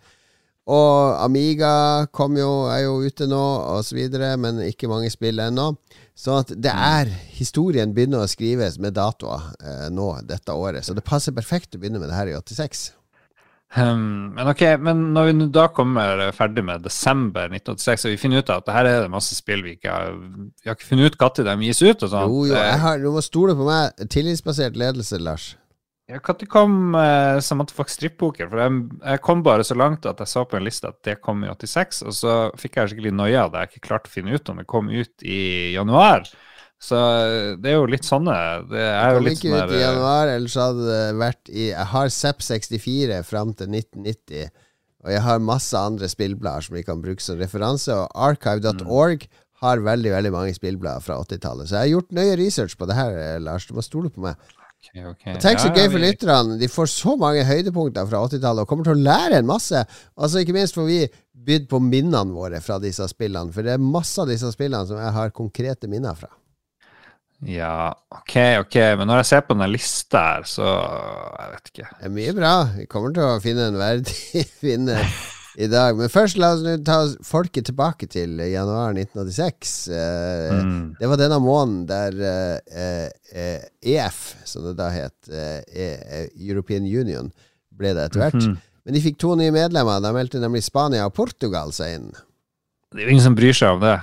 Og Amiga kom jo, er jo ute nå, videre, men ikke mange spill ennå. Så at det er Historien begynner å skrives med datoer eh, nå dette året, så det passer perfekt å begynne med det her i 86. Um, men ok, men når vi da kommer ferdig med desember 1986, og vi finner ut at det her er det masse spill vi ikke har Vi har ikke funnet ut når de gis ut og sånn. Jo, jo, jeg har, du må stole på meg. Tillitsbasert ledelse, Lars. Ja, Når kom eh, Samantha Fox strippoker? For jeg, jeg kom bare så langt at jeg så på en liste at det kom i 86, og så fikk jeg skikkelig noia da jeg ikke klarte å finne ut om det kom ut i januar. Så eh, det er jo litt sånne Det er jo Kom litt ikke sånn ut i eh, januar, ellers hadde det vært i Jeg har ZEP64 fram til 1990, og jeg har masse andre spillblader som vi kan bruke som referanse, og archive.org har veldig veldig mange spillblader fra 80-tallet. Så jeg har gjort nøye research på det her, eh, Lars. Du må stole på meg. Ok, okay. Og Tenk så gøy for lytterne. De får så mange høydepunkter fra 80-tallet og kommer til å lære en masse. Altså Ikke minst får vi bydd på minnene våre fra disse spillene. For det er masse av disse spillene som jeg har konkrete minner fra. Ja, ok, ok. Men når jeg ser på den lista her, så Jeg vet ikke. Det er mye bra. Vi kommer til å finne en verdig *laughs* vinner i dag. Men først la oss ta folket tilbake til januar 1986. Eh, Mm. Det var denne måneden der eh, eh, EF, som det da het, eh, eh, European Union, ble det etter hvert. Mhm. Men de fikk to nye medlemmer. Da meldte nemlig Spania og Portugal seg inn. Det er jo ingen som bryr seg om det.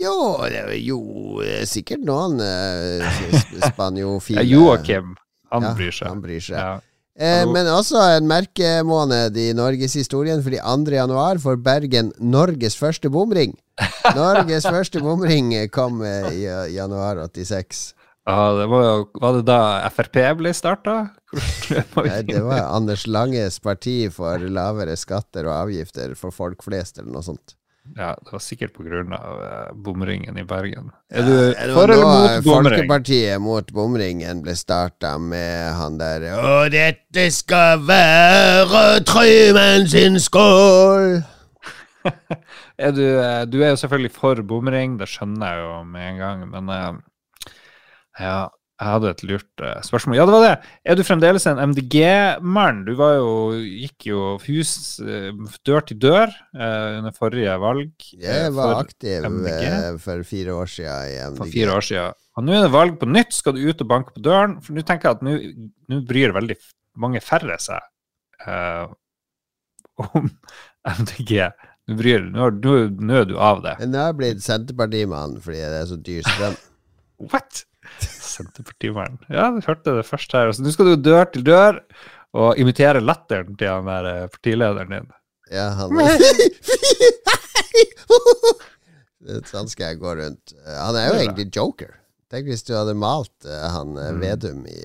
Jo, det er jo eh, sikkert noen sp- *laughs* Ja, spaniofile Joakim, han Ja, bryr seg. Han bryr seg. Ja. Eh, men også en merkemåned i norgeshistorien, fordi 2. januar får Bergen Norges første bomring. *laughs* Norges første bomring kom eh, i eh, januar 86. Ja, det var, jo, var det da Frp ble starta? *laughs* Nei, det var Anders Langes parti for lavere skatter og avgifter for folk flest, eller noe sånt. Ja, det var sikkert av eh, bomringen i Bergen. Er du Ja, for eller mot bomring? Folkepartiet mot bomringen ble starta med han der Og dette skal være Trymen sin skål! *laughs* Er du, eh, du er jo selvfølgelig for bomring, det skjønner jeg jo med en gang, men eh, ja, jeg hadde et lurt uh, spørsmål. Ja, det var det! Er du fremdeles en MDG-mann? Du var jo, gikk jo hus uh, dør til dør uh, under forrige valg. Jeg var for, aktiv MDG? for fire år siden i for MDG. fire år siden. Og nå er det valg på nytt, skal du ut og banke på døren? For nå tenker jeg at nå, bryr veldig mange færre seg om *laughs* MDG. Nå bryr nå, nå, nå er du av det. Men nå har jeg blitt Senterpartimann fordi det er så dyr strøm. *laughs* What? Senterpartimann. Ja, du hørte det først her. Så nå skal du dør til dør og imitere latteren til han der eh, partilederen din. Ja, han *laughs* Sånn skal jeg gå rundt. Han er jo egentlig joker. Tenk hvis du hadde malt uh, han Mm. eh, Vedum i,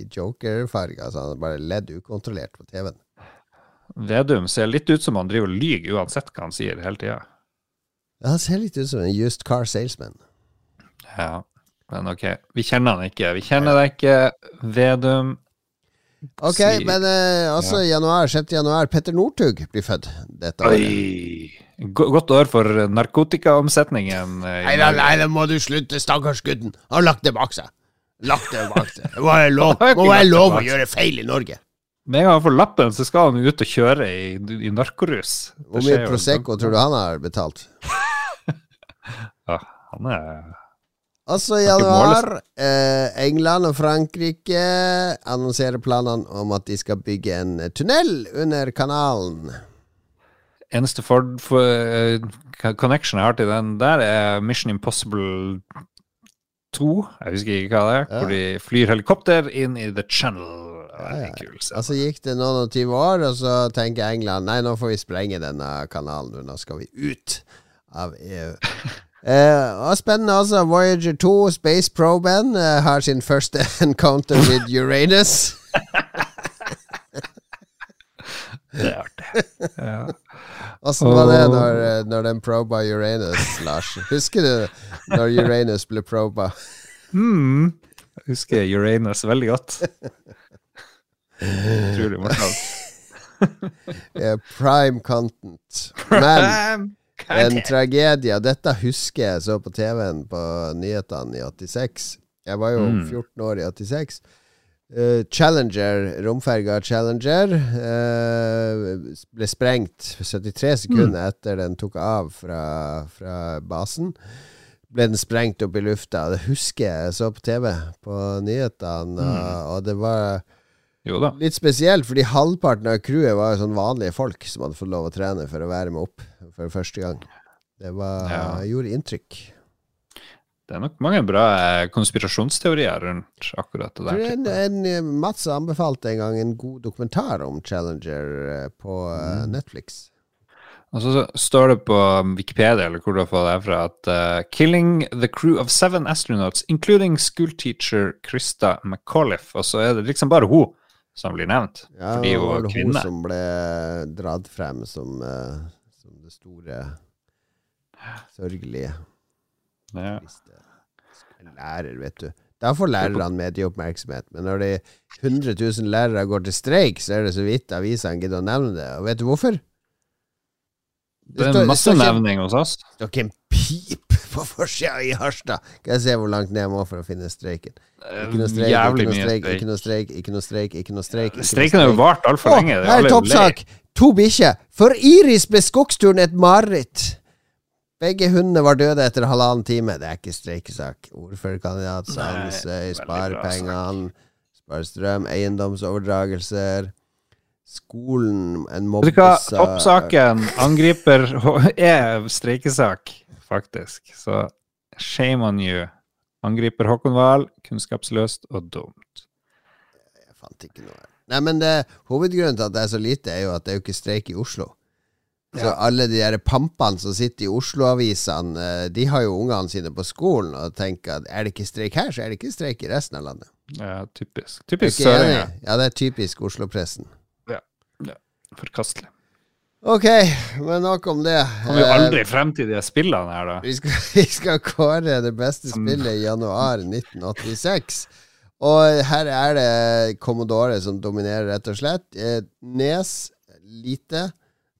i jokerfarger, så han hadde bare ledd ukontrollert på TV-en. Vedum ser litt ut som han driver og lyver uansett hva han sier hele tida. Ja, han ser litt ut som en used car salesman. Ja, men ok. Vi kjenner han ikke. Vi kjenner deg ikke, Vedum. Ok, Si- men eh, altså ja. januar, 6. januar, Petter Northug blir født dette året. Oi! Godt år for narkotikaomsetningen. eh, Nei nei, det må du slutte, stakkars gutten. Han har lagt det bak seg. Lagt det bak seg. Det må *laughs* være lov, må være lov å gjøre feil i Norge. Med en gang han får lappen, så skal han ut og kjøre i, i narkorus. Hvor mye Prosecco tror du han har betalt? *laughs* Ja, han er Altså i januar, eh, England og Frankrike annonserer planene om at de skal bygge en eh, tunnel under kanalen. Eneste for, for, uh, connection jeg har til den der, er Mission Impossible 2. Jeg husker ikke hva det er. Ja. Hvor de flyr helikopter inn i The Channel. Ja, ja. kul. Altså gikk det noen og tyve år, og så tenker England nei, nå får vi sprenge denne kanalen, nå skal vi ut av EU. Eh, og spennende også, Voyager 2, Space Proben, uh, har sin første *laughs* encounter with Uranus. *laughs* Det er artig. Ja. Åssen var det når, eh, når den proba Uranus, Lars? Husker du når Uranus ble proba? Hmm. Jeg husker Uranus veldig godt. Utrolig morsomt. *laughs* yeah, prime content. Men en tragedie. Dette husker jeg så på TV-en på nyhetene i 86. Jeg var jo Mm. 14 år i 86. Uh, Challenger, romferga Challenger, uh, ble sprengt 73 sekunder etter den tok av fra, fra basen. Ble den sprengt opp i lufta. Det husker jeg så på TV på nyhetene, og, og det var. Litt spesielt, fordi halvparten av crewet var jo sånn vanlige folk som hadde fått lov å trene for å være med opp for første gang. Det var, Ja. gjorde inntrykk. Det er nok mange bra eh, konspirasjonsteorier rundt akkurat det der. en, en, eh, Mats anbefalte en gang en god dokumentar om Challenger eh, på Mm. Netflix. Og så står det på Wikipedia, eller hvor du har fått det fra, at uh, 'Killing the crew of seven astronauts, including schoolteacher Krista McAuliffe'. Og så er det liksom bare hun som blir nevnt, Ja, fordi det hun var kvinne. Hun som ble dratt frem som, eh, som det store sørgelige. Ja. lærer, vet du. Da får lærerne medieoppmerksomhet. Men når de 100 000 lærere går til streik, så er det så vidt avisene gidder å nevne det. Og vet du hvorfor? Det det er masse står ikke- nevning hos oss. Det står ikke en pip på forsida i Harstad. Skal jeg se hvor langt ned jeg må for å finne streiken. Ikke noe streik, Jævlig ikke noe streik, ikke noe streik, ikke noe streik. ikke noe streik ikke Streiken har jo vart altfor lenge. Det er her er toppsak! To bikkjer. For Iris ble skogsturen et mareritt. Begge hundene var døde etter halvannen time. Det er ikke streikesak. Ordførerkandidat, Sandsøy, sparepengene, sparestrøm, eiendomsoverdragelser. Skolen, en mobbesak Toppsaken angriper *laughs* er streikesak, faktisk. Så shame on you. Angriper Håkon Wahl, kunnskapsløst og dumt. Jeg fant ikke noe. Nei, men det, Hovedgrunnen til at det er så lite, er jo at det er jo ikke streik i Oslo. Så alle de der pampene som sitter i Oslo-avisene, eh, de har jo ungene sine på skolen og tenker at er det ikke streik her, så er det ikke streik i resten av landet. Ja, typisk. Typisk søringer. Ja, det er typisk Oslo-pressen. Ja, Forkastelig. Ok, men nok om det. Kommer jo Eh, aldri frem til de spillene her, da. Vi skal, *laughs* vi skal kåre det beste spillet i januar 1986. Og her er det Commodore som dominerer, rett og slett. Eh, Nes, lite.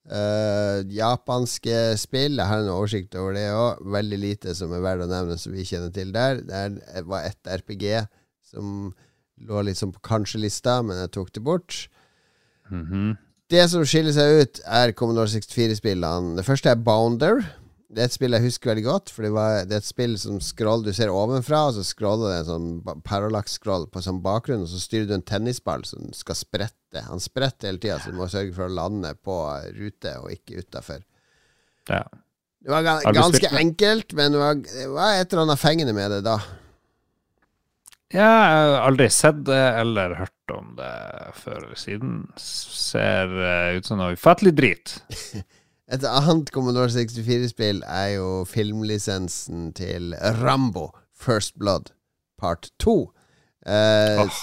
Uh, japanske spill. Jeg har en oversikt over det òg. Veldig lite som er verdt å nevne, som vi kjenner til der. Det var ett RPG som lå sånn på kanskje-lista, men jeg tok det bort. Mhm. Det som skiller seg ut, er Commodore 64-spillene. Det første er Bounder. Det er et spill jeg husker veldig godt, for det, var, det er et spill som scroll, du ser ovenfra, og så scroller det en sånn parallax-scroll på sånn bakgrunn, og så styrer du en tennisball som skal sprette. Han spretter hele tida, så du må sørge for å lande på rute og ikke utafor. Ja. Det var ganske enkelt, men det var, det var et eller annet fengende med det da. ja, jeg har aldri sett det eller hørt om det før eller siden. Ser eh, ut som noe ufattelig drit. *laughs* Et annet Commodore 64-spill er jo filmlisensen til Rambo First Blood Part 2. Eh, Åh.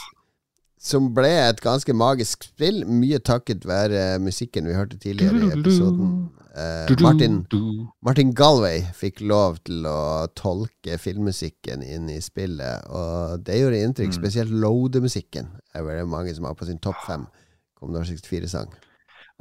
Som ble et ganske magisk spill, mye takket være musikken vi hørte tidligere i episoden. Eh, Martin, Martin Galway fikk lov til å tolke filmmusikken inn i spillet, og det gjorde inntrykk. Mm. Spesielt loademusikken er det mange som har på sin topp fem Commodore 64-sang.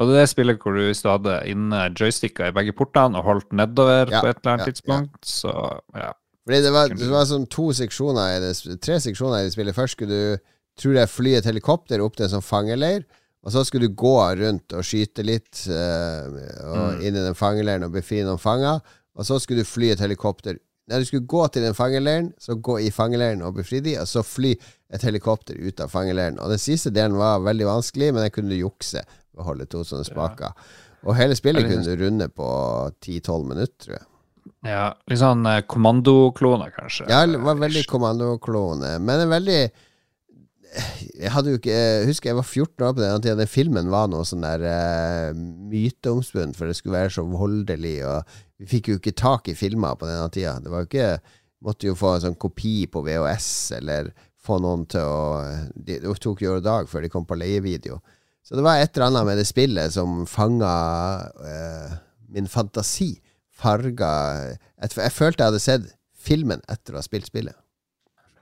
Og det er det spillet hvor du hadde inne joysticker i begge portene og holdt nedover Ja, på et eller annet ja, tidspunkt, så ja. Fordi det var, det var sånn to seksjoner i det, tre seksjoner i det spillet. Først skulle du tror jeg fly et helikopter opp til en sånn fangeleir, og så skulle du gå rundt og skyte litt uh, og Mm. inn i den fangeleiren og befri noen fanger. Og så skulle du fly et helikopter Nei, du skulle gå til den fangeleiren, så gå i fangeleiren og befri de, og så fly et helikopter ut av fangeleiren. Og den siste delen var veldig vanskelig, men jeg kunne jukse ved å holde to sånne spaker. Og hele spillet kunne du runde på 10-12 minutter, tror jeg. ja litt sånn kommandoklone, kanskje. Ja, det var veldig kommandoklone, men en veldig Jeg hadde jo ikke Husker jeg var 14 år på den tida. Den filmen var noe sånn der uh, myteomspunnet, for det skulle være så voldelig, og vi fikk jo ikke tak i filmer på denne tida. Det var jo ikke Måtte jo få en sånn kopi på VHS, eller få noen til å Det det tok jo dag før de kom på leievideo. Så det var et eller annet med det spillet som fanga uh, min fantasi. Farga jeg, jeg følte jeg hadde sett filmen etter å ha spilt spillet.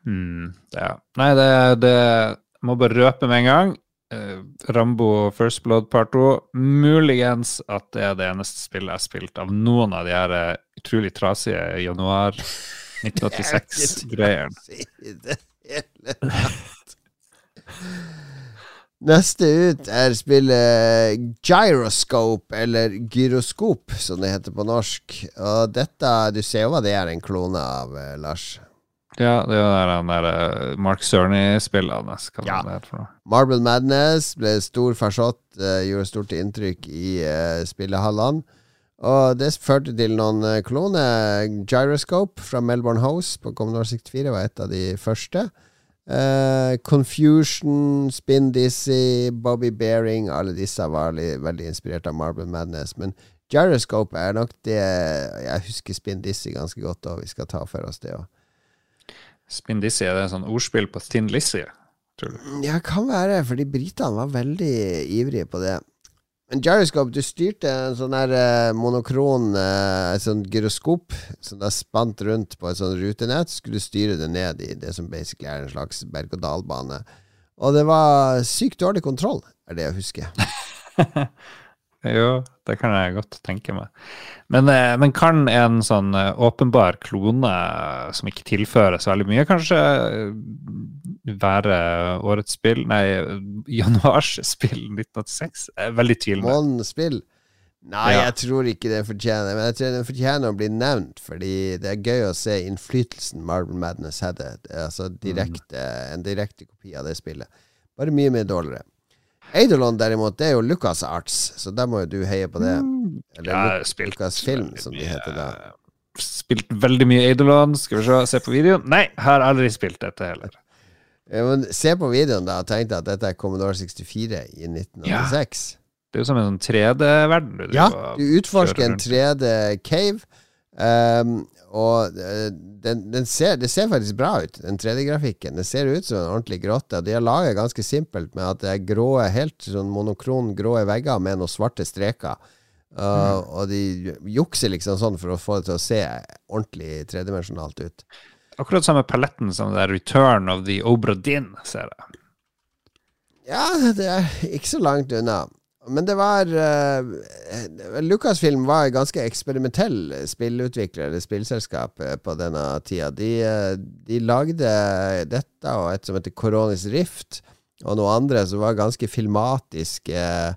Mm, ja. Nei, det, det må bare røpe med en gang. Eh, Rambo First Blood Part 2. Muligens at det er det eneste spillet jeg har spilt av noen av de her eh, utrolig trasige januar *laughs* 1986-greiene. Si det hele tatt. Neste ut er spillet Gyroscope, eller Gyroskop, som det heter på norsk. Og dette Du ser jo hva det er en klone av, eh, Lars. Ja, det er den der eh, Mark Cerny-spillene. Ja. Marble Madness ble stor farsott, eh, gjorde stort inntrykk i uh, spillehallene. Og det førte til noen kloner. Gyroscope fra Melbourne House på Commodore 64 var et av de første. Uh, Confusion, Spin Dizzy, Bobby Bearing, alle disse var veldig inspirert av Marble Madness. Men Gyroscope er nok det Jeg husker Spin Dizzy ganske godt, og vi skal ta for oss det òg. Spin Dizzy, er det en sånn ordspill på Thin Lizzie? Ja, kan være, fordi britene var veldig ivrige på det. Men Gyroscope, du styrte en sånn der eh, monokron eh, sånn gyroskop som da spant rundt på et sånn rutenett. Skulle du styre det ned i det som basically er en slags berg-og-dal-bane. Og det var sykt dårlig kontroll, er det jeg husker. *laughs* Jo, det kan jeg godt tenke meg. Men, eh, men kan en sånn eh, åpenbar klone eh, som ikke tilfører så veldig mye, kanskje være årets spill Nei, januarsspill 1986? Er veldig tvilende. Månedens spill? Nei, Ja. jeg tror ikke det fortjener Men jeg tror det fortjener å bli nevnt, fordi det er gøy å se innflytelsen Marvel Madness hadde. Altså direkte, En direkte kopi av det spillet. Bare mye mer dårligere. Eidolon derimot, det er jo Lucas Arts, så der må jo du heie på det. Mm. Eller ja, spilt, Lucas Film, som de heter da. Spilt veldig mye Eidolon. Skal vi se, på videoen. Nei, har aldri spilt dette heller. *laughs* Ja, men se på videoen, da, og tenk deg at dette er Commodore 64 i 1986. Ja. Det er jo som en sånn 3D-verden. Ja, du utforsker en 3D-cave Um, og eh, den, den ser, det ser faktisk bra ut, den 3D-grafikken. Det ser ut som en ordentlig grotte. De har laget ganske simpelt med at det er grå, helt sånn monokron grå vegger med noen svarte streker. Uh, mm. Og de jukser liksom sånn for å få det til å se ordentlig tredimensjonalt ut. Akkurat samme paletten som det er Return of the Obra Dinn, ser jeg. Ja, det er ikke så langt unna. Men det var uh, Lucasfilm var ganske eksperimentell spillutvikler, eller spillselskap, eh, på denne tida. De, eh, de lagde dette og et som heter Coronis Rift, og noe andre som var ganske filmatisk, eh,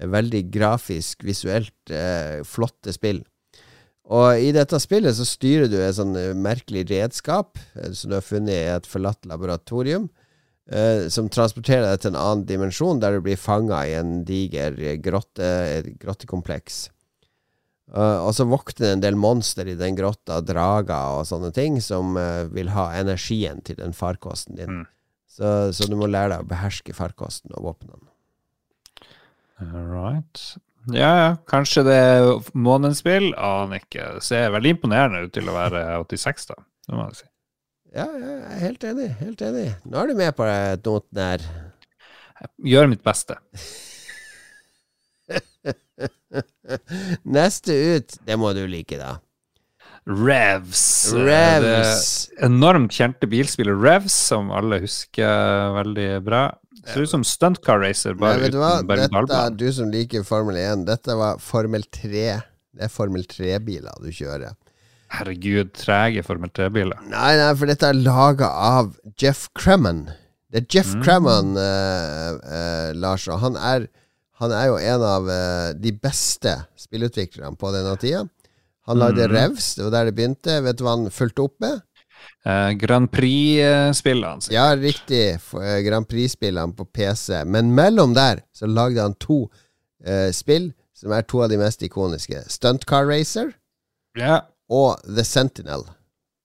veldig grafisk, visuelt flotte spill. Og i dette spillet så styrer du et sånn merkelig redskap som du har funnet i et forlatt laboratorium eh, som transporterer deg til en annen dimensjon, der du blir fanga i en diger grotte, grottekompleks. Uh, og så vokter det en del monster i den grotta, drager og sånne ting, som uh, vil ha energien til den farkosten din. Mm. Så, så du må lære deg å beherske farkosten og våpnene. All right. Ja, ja, kanskje det er månedens spill. Aner ikke. Ser veldig imponerende ut til å være 86, da. Det må jeg si. Ja, ja, jeg er helt enig. Helt enig. Nå er du med på noten her. Jeg gjør mitt beste. *laughs* Neste ut, det må du like, da. Revs. Revs. Enormt kjente bilspillet Revs, som alle husker veldig bra. Ser ut som Stunt Car Racer, bare Nei, uten berg Dette, du som liker Formel 1, dette var Formel 3. Det er Formel 3-biler du kjører. Herregud, trege Formel 3-biler. Nei, nei, for dette er laga av Jeff Cremon. Det er Jeff Mm. Cremon, eh, eh, Lars, og han er, han er jo en av eh, de beste spillutviklerne på denne tida. Han lagde Mm. Revs, det var der det begynte. Vet du hva han fulgte opp med? Eh, Grand Prix-spillene. Ja, riktig. eh, Grand Prix-spillene på PC. Men mellom der så lagde han to eh, spill som er to av de mest ikoniske. Stunt Car Racer Ja. Og The Sentinel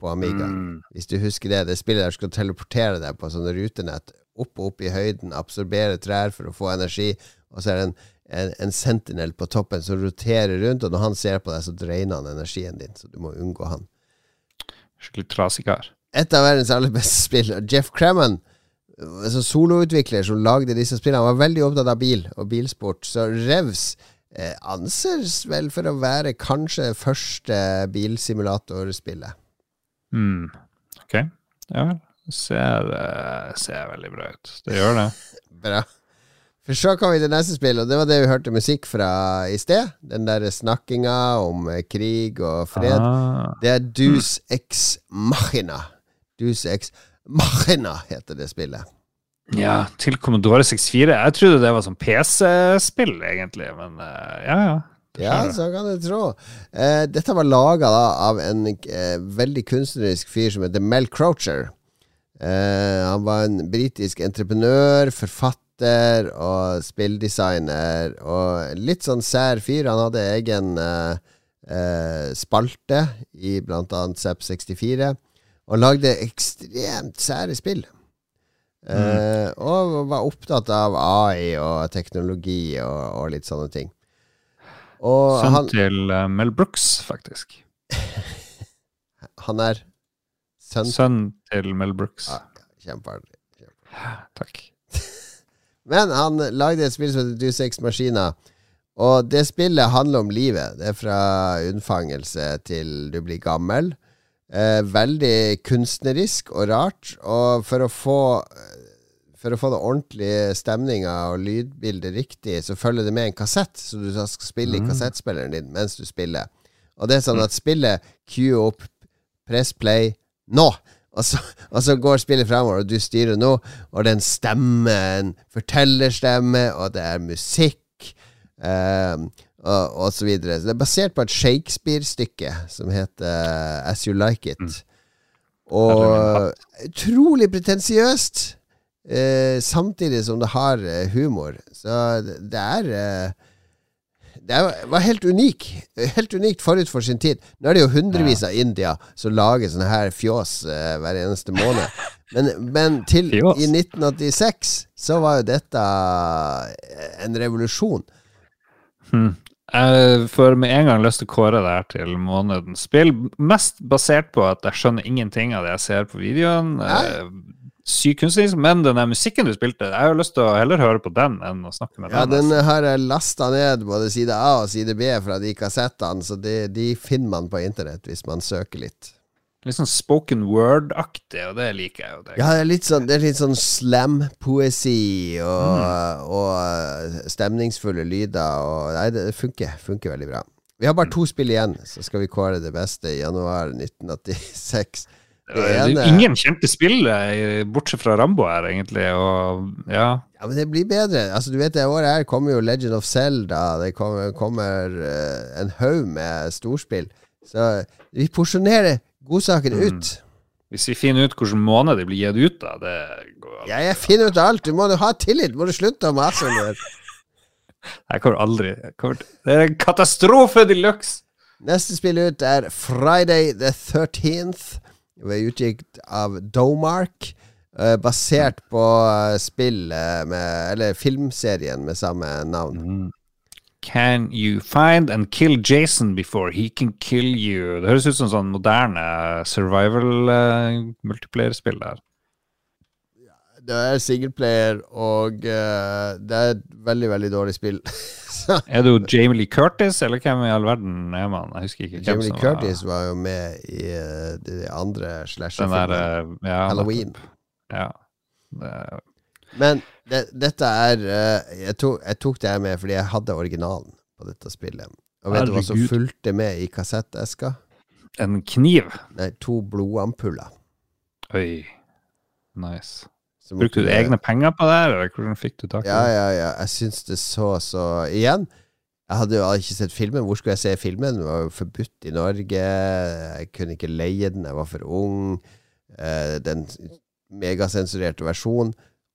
på Amiga. Mm. Hvis du husker det. Det spillet der skal teleportere deg på sånne rutenett. Opp og opp i høyden, absorbere trær for å få energi. Og så er det en, en, en Sentinel på toppen som roterer rundt, og når han ser på deg, så dreiner han energien din. Så du må unngå han. Skikkelig trasig kar. Et av verdens aller beste spill. Jeff Cremon, altså soloutvikler som lagde disse spillene, han var veldig opptatt av bil og bilsport. Så Revs anses vel for å være kanskje det første bilsimulatorspillet. Mm. Ok. Ja. Det ser, eh, ser veldig bra ut. Det gjør det. *laughs* Bra. For så kom vi til neste spill, og det var det vi hørte musikk fra i sted. Den der snakkinga om eh, krig og fred. Ah. Det er Dus Ex Machina. Dus Ex Machina heter det spillet. Ja, til Commodore 64. Jeg trodde det var sånn PC-spill, egentlig, men eh, ja, ja. Ja, så kan du tro. Eh, dette var laga av en eh, veldig kunstnerisk fyr som heter Mel Croucher. Eh, han var en britisk entreprenør, forfatter og spilldesigner. Og litt sånn sær fyr. Han hadde egen eh, eh, spalte i blant annet Zapp64. Og lagde ekstremt sære spill. Eh, og var opptatt av AI og teknologi og, og litt sånne ting. Og Sønn han, til eh, Mel Brooks, faktisk. *laughs* han er sønn Sønn til Mel Brooks. Ja, Kjempeartig. Takk. *laughs* Men han lagde et spill som heter Deus Ex Machina. Og det spillet handler om livet. Det er fra unnfangelse til du blir gammel. Eh, veldig kunstnerisk og rart. Og for å få For å få det ordentlige stemninga og lydbildet riktig, så følger det med en kassett, så du skal spille i kassettspilleren din mens du spiller. Og det er sånn at spillet queue opp, press play nå! Og så, og så går spillet fremover, og du styrer nå, og den stemmen forteller stemme, og det er musikk. Um, og, og så videre. Så det er basert på et Shakespeare-stykke som heter As You Like It. Og utrolig pretensiøst, eh, samtidig som det har eh, humor. Så det, er eh, det var helt unik Helt unikt forut for sin tid. Nå er det jo hundrevis av India som lager sånne her fjås eh, hver eneste måned. Men, men til Fjås. i 1986 så var jo dette en revolusjon. Jeg får med en gang lyst til å kåre det her til månedens spill. Mest basert på at jeg skjønner ingenting av det jeg ser på videoen. Eh, Syk kunstnerisk, men den musikken du spilte, jeg har jo lyst til å heller høre på den enn å snakke med Ja, den. den har jeg lasta ned både side A og side B fra de kassettene, så de, de finner man på internett hvis man søker litt. Litt sånn spoken word-aktig, og det liker jeg jo. Det. Ja, det er litt sånn, sånn slam-poesi og, Mm. og stemningsfulle lyder. Og, nei, det funker, funker veldig bra. Vi har bare to spill igjen, så skal vi kåre det beste i januar 1986. Det Det ene ingen kjente spill, eh, bortsett fra Rambo her, egentlig, og ja. Ja, men det blir bedre. Altså, du vet, Det året her kommer jo Legend of Zelda. Det kommer, kommer eh, en haug med storspill. Så vi porsjonerer godsaken Mm. ut. Hvis vi finner ut hvilken måned de blir gitt ut av, det går aldri. Ja, jeg finner ut av alt. Du må jo ha tillit. Må du slutte å mase om det. *laughs* Jeg kommer aldri jeg kommer, Det er en katastrofe de luxe! Neste spill ut er Friday the 13th. Det var utgitt av Domark. eh, basert på spillet spill eh, med Eller filmserien med samme navn. Can you find and kill Jason before he can kill you? Det høres ut som sånn moderne survival uh, multiplayer-spill der. Det er singleplayer, og uh, det er et veldig, veldig dårlig spill. *laughs* Er det jo Jamie Lee Curtis, eller hvem i all verden er man? Jeg husker ikke hvem Jamie Lee Curtis var jo med i uh, de andre var slasher-filmene. eh, ja, Halloween. Ja. Det, Men det, dette er eh, jeg, tok, jeg tok det her med fordi jeg hadde originalen på dette spillet. Og vet du hva som fulgte med i kassetteska? en kniv. Nei, to blodampuller. Oi. Nice. Brukte du egne penger på det, eller hvordan fikk du tak i Ja, det? ja, ja. Jeg syns det så så Igjen, jeg hadde jo ikke sett filmen. Hvor skulle jeg se filmen? Den var jo forbudt i Norge. Jeg kunne ikke leie den, jeg var for ung. Eh, den megasensurerte versjonen.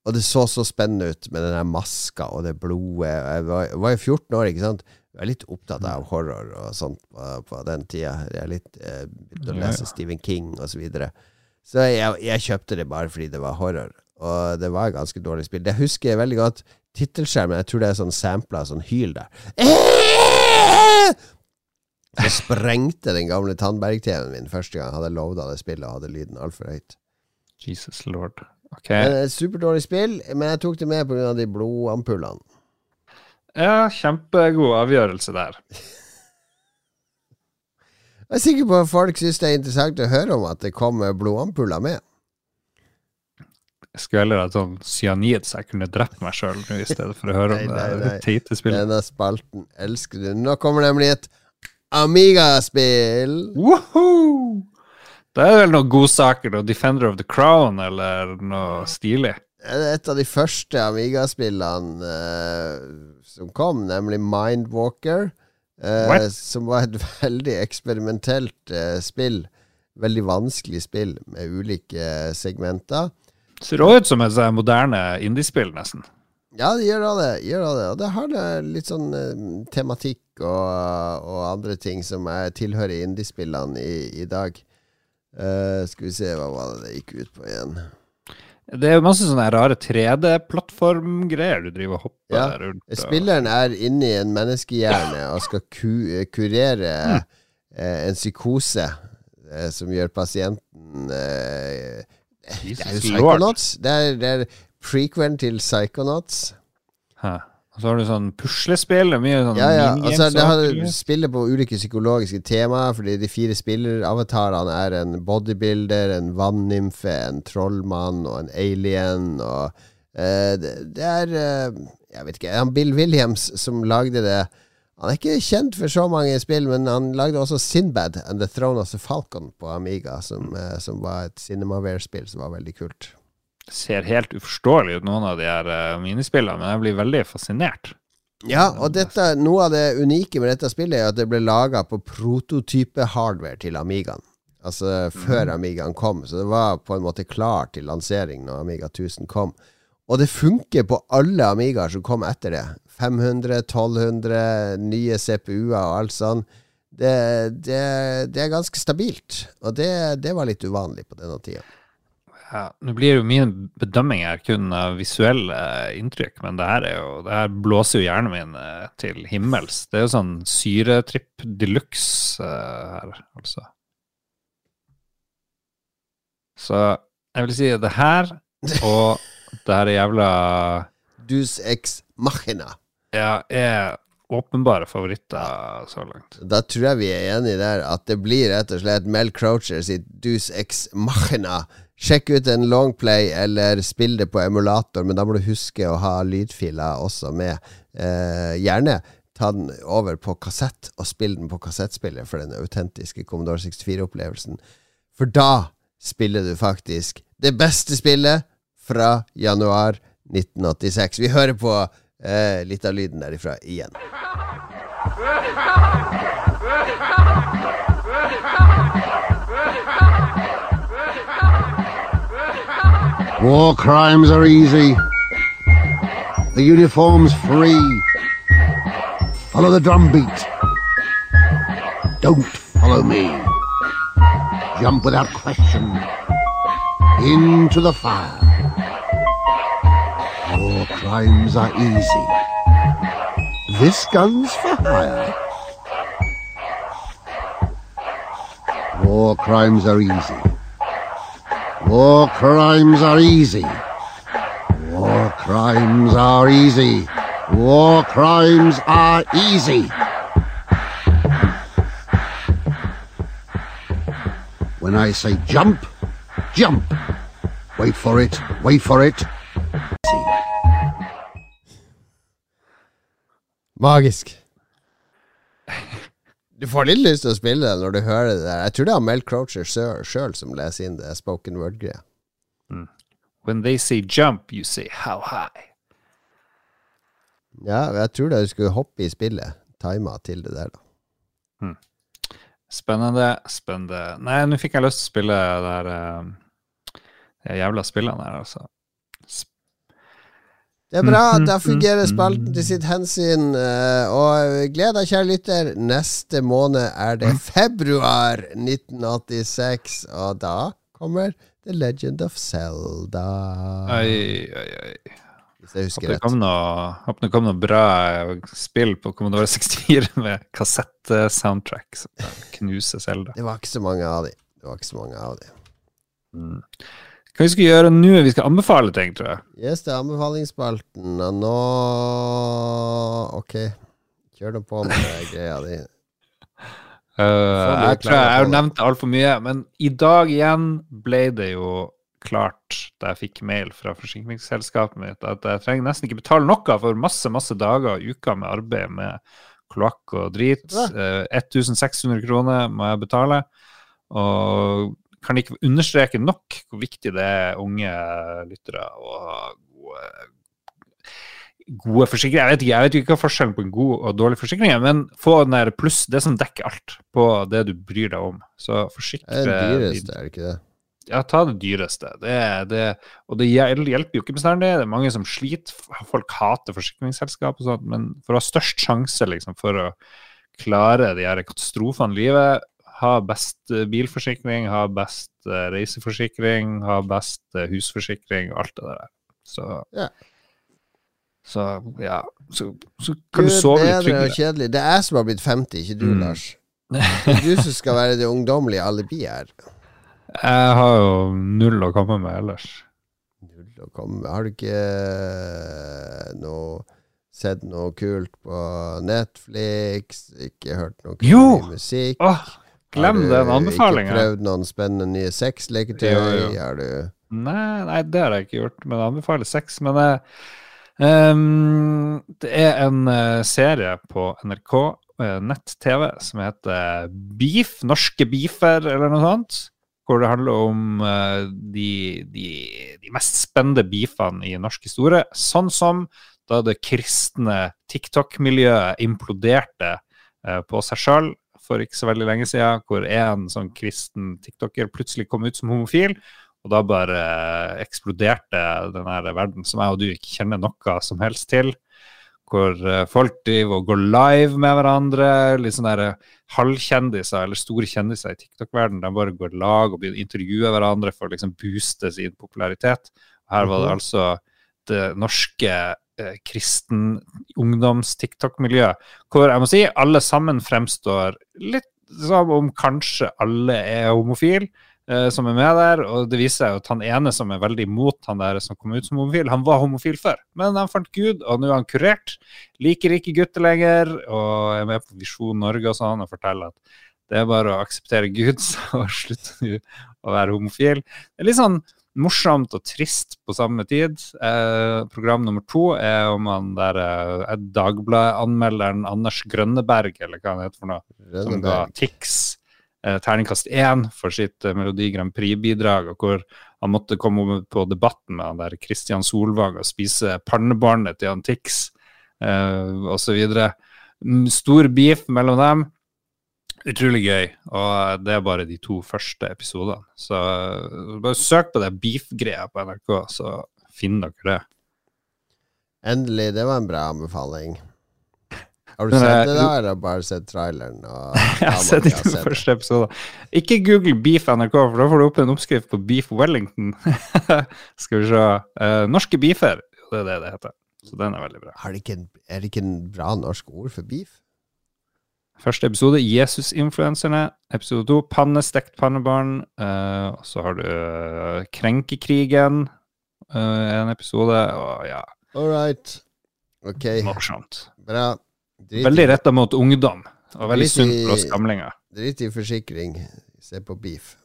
Og det så så spennende ut med den der maska og det blodet. Jeg var, jeg var jo 14 år, ikke sant. Jeg er litt opptatt av horror og sånt på, på den tida. Jeg er litt eh, begynte å lese ja. Stephen King og så videre. Så jeg, jeg kjøpte det bare fordi det var horror. Og det var et ganske dårlig spill. Det husker jeg veldig godt. Tittelskjermen, jeg tror det er sånn sampla, sånn hyl der. *laughs* Så sprengte den gamle Tandberg-TV-en min første gang. Hadde loada det spillet og hadde lyden altfor høyt. Jesus lord. Ok. Men et Superdårlig spill, men jeg tok det med pga. de blodampullene. Ja, kjempegod avgjørelse der. Jeg er sikker på at folk syns det er interessant å høre om at det kommer blodampuller med. Jeg skulle heller hatt sånn cyanid, så jeg kunne drept meg sjøl i stedet for å høre om *laughs* det nei, nei. teite spillet. Denne spalten elsker du. Nå kommer nemlig et Amiga-spill. Woohoo! Da er det vel noen godsaker, noe Defender of the Crown eller noe stilig. Det et av de første Amiga-spillene eh, som kom, nemlig Mindwalker. eh, som var et *laughs* veldig eksperimentelt eh, spill. Veldig vanskelig spill med ulike segmenter. Ser også ut som et moderne indiespill, nesten. Ja, det gjør det. Gjør det. Og det har det litt sånn eh, tematikk og, og andre ting som er, tilhører indiespillene i, i dag. Eh, skal vi se, hva var det det gikk ut på igjen? Det er jo masse sånne rare 3D-plattformgreier du driver og hopper Ja, rundt. og- Spilleren er inni en menneskehjerne og skal ku kurere eh, en psykose eh, som gjør pasienten eh, Det er jo Psychonauts. Det er, det er prequelen til Psychonauts. Hæ. Og så har du sånn puslespill. Er mye sånn Ja, ja. Altså, det har spiller på ulike psykologiske temaer, fordi de fire spilleravatarene er en bodybuilder, en vannymfe, en trollmann og en alien. Og uh, det, det er uh, Jeg vet ikke. Han Bill Williams som lagde det Han er ikke kjent for så mange spill, men han lagde også Sinbad and The Throne of the Falcon på Amiga, som, eh, som var et Cinemaware-spill som var veldig kult. Ser helt uforståelig ut, noen av de her eh, minispillene, men jeg blir veldig fascinert. Ja, og dette, noe av det unike med dette spillet er at det ble laga på prototype-hardware til Amigaen. Altså før Amigaen kom, så det var på en måte klar til lansering når Amiga 1000 kom. Og det funker på alle Amigaer som kom etter det. 500, 1200, nye CPU-er og alt sånn. Det, det, det er ganske stabilt, og det, det var litt uvanlig på denne tida. Ja, Nå blir jo min bedømming her kun visuelle inntrykk, men det her, er jo, det her blåser jo hjernen min eh, til himmels. Det er jo sånn syretripp de luxe eh, her, altså. Så jeg vil si det her *laughs* og det her jævla Dus ex machina. Ja, er åpenbare favoritter så langt. Da tror jeg vi er enige der at det blir rett og slett Mel Croucher sitt Dus ex machina. Sjekk ut en longplay, eller spill det på emulator, men da må du huske å ha lydfiler også med. Eh, gjerne ta den over på kassett, og spill den på kassettspiller for den autentiske Commodore 64-opplevelsen. For da spiller du faktisk det beste spillet fra januar 1986. Vi hører på eh, litt av lyden derifra igjen. *laughs* War crimes are easy. The uniform's free. Follow the drumbeat. Don't follow me. Jump without question. Into the fire. War crimes are easy. This gun's for hire. War crimes are easy. War crimes are easy. War crimes are easy. War crimes are easy. When I say jump, jump. Wait for it, wait for it. Magisk. Du får litt lyst til å spille det når du hører det der. Jeg tror det er Mel Croucher sjøl som leser inn det spoken word-greia. When they say jump, you say how high. Ja, jeg tror det du skulle hoppe i spillet. Tima til det der, da. Spennende, spennende. Nei, nå fikk jeg lyst til å spille det der uh, de jævla spillene her, altså. Det er bra. Mhm, Da fungerer mhm. spalten til sitt hensyn. eh, Og gled deg, kjære lytter. Neste måned er det februar 1986, og da kommer The Legend of Zelda. Oi, oi, oi. Hvis jeg husker rett. håper det kom noe bra spill på Commodore 64 *laughs* med kassettsoundtrack som knuser knuse Zelda. Det var ikke så mange av de. Det var ikke så mange av de. Hva vi skal gjøre nå? Vi skal anbefale ting, tror jeg. Yes, det er anbefalingsspalten, nå Ok, kjør nå på med *laughs* greia di. Uh, jeg tror jeg, har nevnt altfor mye, men i dag igjen ble det jo klart, da jeg fikk mail fra forsikringsselskapet mitt, at jeg trenger nesten ikke betale noe for masse, masse dager og uker med arbeid med kloakk og drit. Uh, 1600 kroner må jeg betale. Og kan ikke understreke nok hvor viktig det er unge lyttere å ha gode gode forsikringer. Jeg vet ikke jeg vet ikke hva forskjellen på en god og dårlig forsikring er, men få den der pluss, det som dekker alt på det du bryr deg om. Så Det forsikre er det dyreste, er det ikke det? Ja, ta det dyreste. Det, det, og det hjelper jo ikke bestandig. Det er mange som sliter. Folk hater forsikringsselskap og sånt, men for å ha størst sjanse liksom, for å klare de her katastrofene i livet, ha best eh, bilforsikring, ha best eh, reiseforsikring, ha best eh, husforsikring, alt det der. Så Ja. Så ja, så, så kan du du sove litt tryggere. Det er jeg som har blitt 50, ikke du, Mm. Lars. *laughs* Det er du som skal være det ungdommelige alibiet her. Jeg har jo null å komme med ellers. Null å komme med. Har du ikke noe sett noe kult på Netflix? Ikke hørt noe Jo! musikk? Åh, glem Har du. Ikke prøvd noen spennende nye sexleketøy? Har du Nei, nei, det har jeg ikke gjort, men jeg anbefaler sex. Men eh, um, det er en eh, serie på NRK, uh, nett-TV, som heter Beef, norske beefer, eller noe sånt. Hvor det handler om eh, de, de, de mest spennende beefene i norsk historie. Sånn som da det kristne TikTok-miljøet imploderte eh, på seg sjøl for ikke så veldig lenge siden, hvor en sånn kristen tiktoker plutselig kom ut som homofil. Og da bare eh, eksploderte den her verden som jeg og du ikke kjenner noe som helst til. Hvor eh, folk driver og går live med hverandre. Litt sånne der halvkjendiser eller store kjendiser i TikTok-verdenen. De bare går lag og begynner å intervjue hverandre for å liksom booste sin popularitet. Og her var det Mhm. altså det norske eh, kristen ungdoms-TikTok-miljø, hvor jeg må si alle sammen fremstår litt som om kanskje alle er homofile eh, som er med der, og det viser seg at han ene som er veldig imot han der som kom ut som homofil, han var homofil før, men han fant Gud, og nå er han kurert. Liker ikke gutter lenger, og er med på Visjon Norge og sånn, og forteller at det er bare å akseptere Gud *laughs* så slutter du å være homofil. Det er litt sånn morsomt og trist på samme tid. Eh, program nummer to er om han der eh, Dagbladet-anmelderen Anders Grønneberg, eller hva han heter for noe som ga Tix eh, terningkast én for sitt eh, Melodi Grand Prix-bidrag, og hvor han måtte komme på debatten med han der Kristian Solvang og spise pannebåndet til han Tix, eh, osv. Stor beef mellom dem. Utrolig gøy, og det er bare de to første episodene. Så eh, bare søk på det beef-greia på NRK, så finner dere det. Endelig, det var en bra anbefaling. Har du sett eh, det, da, eller bare sett traileren? Og *laughs* Jeg har sett de to første episodene. Ikke google Beef NRK, for da får du opp en oppskrift på Beef Wellington. *laughs* Skal vi se. Eh, norske beefer, det er det det heter. Så den er veldig bra. Er det ikke en, er det ikke en bra norsk ord for beef? Første episode, Jesus-influenserne. Episode to, pannestekt pannebarn. Uh, og så har du uh, Krenkekrigen, Uh, en episode. Og ja, All right. Ok, morsomt. bra. Drit, Veldig retta mot ungdom, og veldig sunt for oss gamlinger. drit i forsikring. Se på beef.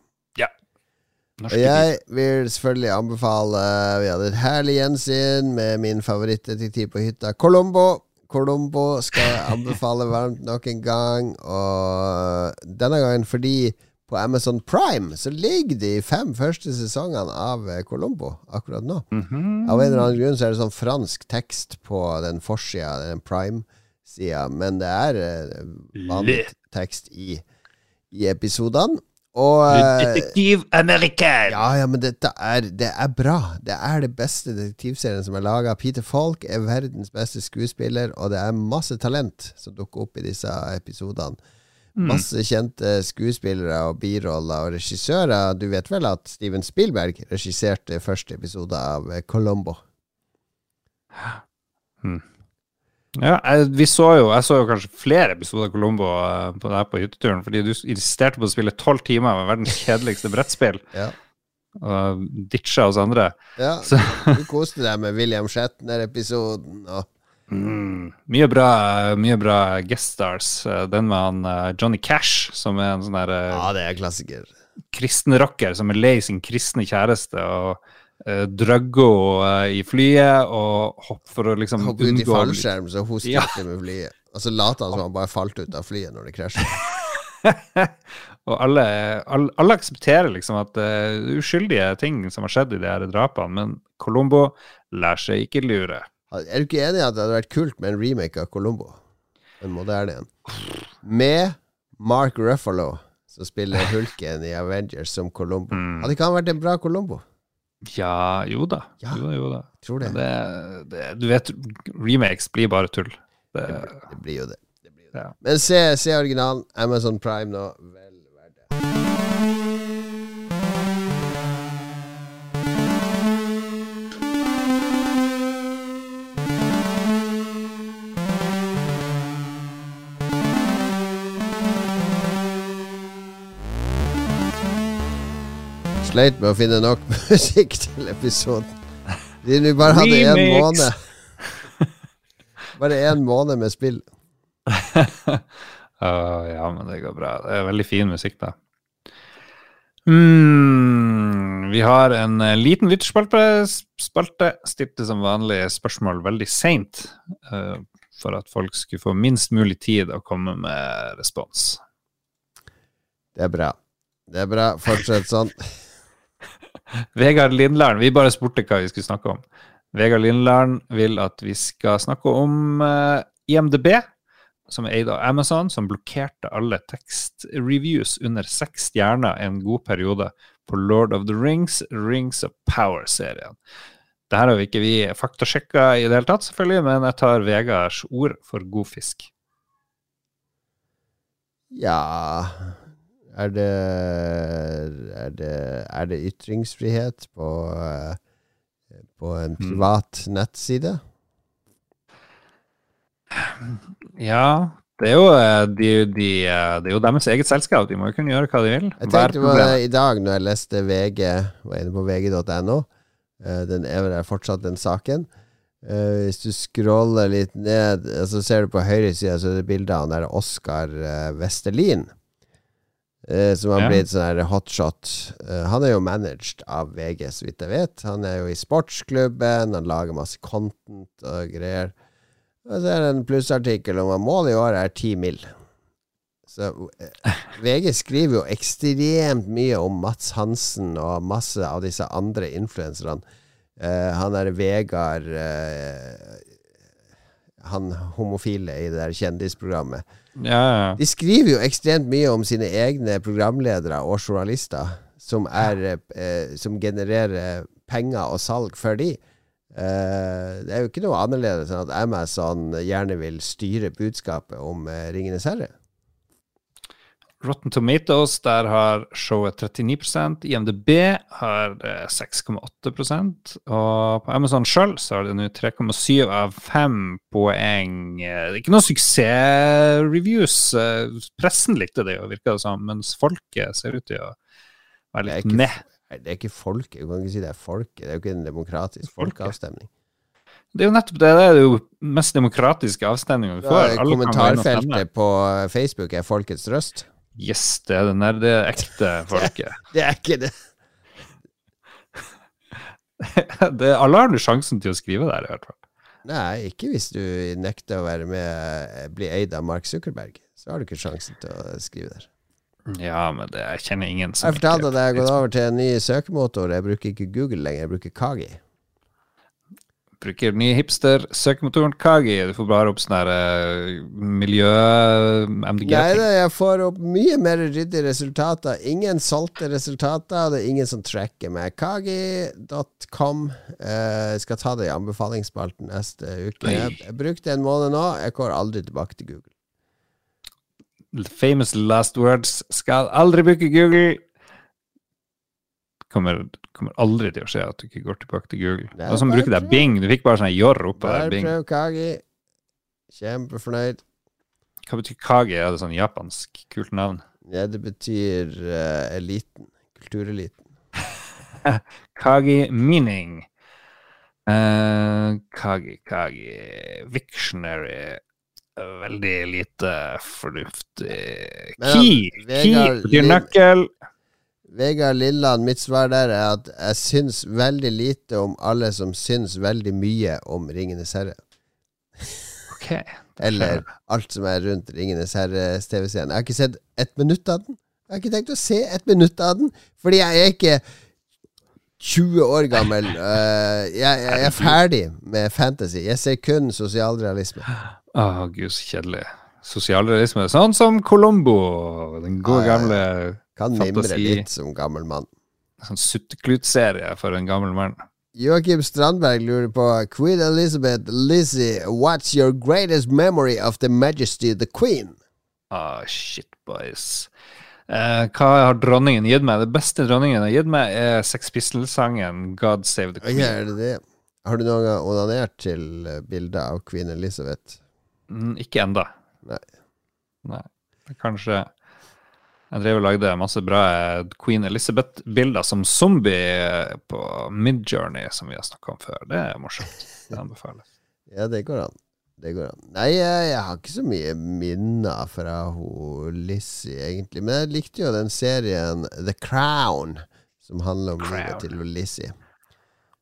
Norske Og jeg vil selvfølgelig anbefale Vi hadde et herlig gjensyn med min favorittdetektiv på hytta, Colombo. Colombo skal jeg anbefale varmt nok en gang. Og denne gangen fordi på Amazon Prime så ligger de fem første sesongene av eh, Colombo akkurat nå. Mhm. Av en eller annen grunn så er det sånn fransk tekst på den forsida, den Prime-sida, men det er eh, vanlig tekst i, i episodene. Og eh, Detektiv American! ja, ja, men dette er, det er bra. Det er det beste detektivserien som er laga. Peter Falk er verdens beste skuespiller, og det er masse talent som dukker opp i disse episodene. Mm. Masse kjente skuespillere og biroller og regissører. Du vet vel at Steven Spielberg regisserte første episode av Colombo? Colombo? Ja, jeg, vi så jo, jeg så jo kanskje flere episoder av Colombo eh, på, der på hytteturen, fordi du insisterte på å spille tolv timer med verdens kjedeligste brettspill, *laughs* Ja. og ditcha oss andre. ja. *laughs* Så Du koste deg med William Shatner-episoden. Og mm, mye bra, mye bra guest stars. Eh, Den med han eh, Johnny Cash, som er en sånn der ja, det er klassiker. kristen rocker som er lei sin kristne kjæreste og uh, henne i flyet og hopp for å liksom Hoppe ut i fallskjerm, så hun Ja. med flyet. Og så later han som han bare falt ut av flyet når det krasjer. *laughs* Og alle, alle, alle aksepterer liksom at det er uskyldige ting som har skjedd i de her drapene, men Colombo lar seg ikke lure. Er du ikke enig i at det hadde vært kult med en remake av Colombo? En moderne en. Med Mark Ruffalo, som spiller *laughs* hulken i Avengers som Colombo. Mm. Hadde ikke han vært en bra Colombo? Ja, jo da. Ja. Jo jo da. Tror det. Det, det, du vet, remakes blir bare tull. Det, Det blir jo det. det, blir jo. Ja. Men se, se originalen. Amazon Prime nå. Vel verdt det. Sleit med å finne nok *laughs* musikk til episoden. Siden vi bare hadde én måned. Bare én måned med spill. *laughs* Uh, ja, men det går bra. Det er veldig fin musikk, da. Mm, vi har en uh, liten lytterspalte. Stilte som vanlig spørsmål veldig seint, uh, for at folk skulle få minst mulig tid å komme med respons. Det er bra. Det er bra. Fortsett sånn. *laughs* Vegard Lindlarn, vi bare spurte hva vi skulle snakke om. Vegard Lindlarn vil at vi skal snakke om uh, IMDb, som er eid av Amazon, som blokkerte alle tekstreviews under seks stjerner en god periode på Lord of the Rings, Rings of Power-serien. Det her har vi ikke vi faktasjekka i det hele tatt, selvfølgelig, men jeg tar Vegards ord for god fisk. Ja Er det Er det, er det ytringsfrihet på, på en privat nettside? Ja, det er jo, de, de, det er jo deres eget selskap. De må jo kunne gjøre hva de vil. Jeg tenkte på det i dag når jeg leste VG, var inne på vg.no. Eh, Den er vel fortsatt, den saken. Eh, Hvis du scroller litt ned, eh, så ser du på høyre side Så er det bilde av han der Oskar eh, Eh, Som har Ja. blitt sånn hotshot. Eh, Han er jo managed av VG, så vidt jeg vet. Han er jo i sportsklubben, han lager masse content og greier. Og så er det en plussartikkel om at målet i år er ti mil. Så eh, VG skriver jo ekstremt mye om Mats Hansen og masse av disse andre influenserne. Han er Vegard Han homofile i det der kjendisprogrammet. Ja. De skriver jo ekstremt mye om sine egne programledere og journalister, som, er, eh, som genererer penger og salg for de. Eh, det er jo ikke noe annerledes enn at Amazon gjerne vil styre budskapet om eh, Ringenes herre. Rotten Tomatoes, der har showet 39% IMDb har eh, 6,8% Og på Amazon sjøl så har det nå 3,7 av 5 poeng. Eh, Det er ikke noen suksessreviews. Eh, Pressen likte det jo, virka det som, mens folket ser ut til å være litt ikke, med. Det er ikke folket. Du kan ikke si det er folket. Det er jo ikke en demokratisk folkeavstemning. Det er jo nettopp det. Det er jo mest demokratiske avstemninga vi får. stemme. Kommentarfeltet på Facebook er folkets røst. Yes, *laughs* det er det er ekte folket. Det er ikke det. *laughs* det, alle har nå sjansen til å skrive der, i hvert fall. Nei, ikke hvis du nekter å være med, bli eid av Mark Zuckerberg. Så har du ikke sjansen til å skrive der. Ja, men det, jeg kjenner ingen som Jeg fortalte deg at jeg har gått over til en ny søkemotor. Jeg bruker ikke Google lenger, jeg bruker Kagi. Bruker den nye hipster-søkemotoren Kagi. Du får bare opp sånne her, eh, miljø-MDG. Nei da, jeg får opp mye mer ryddige resultater. Ingen solgte resultater. Det er ingen som tracker meg. Kagi.com. Eh, jeg skal ta det i anbefalingsspalten neste uke. Jeg, jeg brukte en måned nå. Jeg går aldri tilbake til Google. Famous last words. Skal aldri bruke Google. Kommer, kommer aldri til å skje at du ikke går tilbake til Google. Det Og som bruker det. Bing. Du fikk bare sånn jorr oppå der Bing. prøv Kagi. Kjempefornøyd. Hva betyr Kagi? Er det sånn japansk kult navn? Ja, det betyr uh, eliten. Kultureliten. *laughs* Kagi meaning. Uh, Kagi, Kagi Victionary. Veldig lite fornuftig. Men, Key! ja, Key betyr nøkkel. Vegard Lilland, mitt svar der er at jeg syns veldig lite om alle som syns veldig mye om Ringenes herre. Ok. Eller alt som er rundt Ringenes herre-TV-scenen. Jeg har ikke sett ett minutt av den. Jeg har ikke tenkt å se ett minutt av den, fordi jeg er ikke 20 år gammel. *laughs* Uh, jeg, jeg er ferdig med fantasy. Jeg ser kun sosialrealisme. Å, gud, så kjedelig. Sosialrealisme. Sånn som Colombo. Den gode, gamle Kan mimre litt som gammel mann. sånn sutteklutserie for en gammel mann. Joakim Strandberg lurer på Queen Elizabeth Lizzie, what's your greatest memory of the majesty the queen? Ah, shit, boys. Eh, hva har dronningen gitt meg? Det beste dronningen har gitt meg, er Sex Pistols-sangen 'God Save the Queen. Ja, er det det? Har du noen gang onanert til bilder bildet av Queen Elizabeth? Mm, ikke enda. Nei. Nei. Kanskje Jeg drev og lagde masse bra eh, Queen Elizabeth-bilder som zombie eh, på Midjourney, som vi har snakka om før. Det er morsomt. Det anbefales. *laughs* Ja, det går an. Det går an. Nei, jeg, jeg har ikke så mye minner fra hun Lizzie, egentlig. Men jeg likte jo den serien The Crown, som handler om Crown. livet til Lizzie.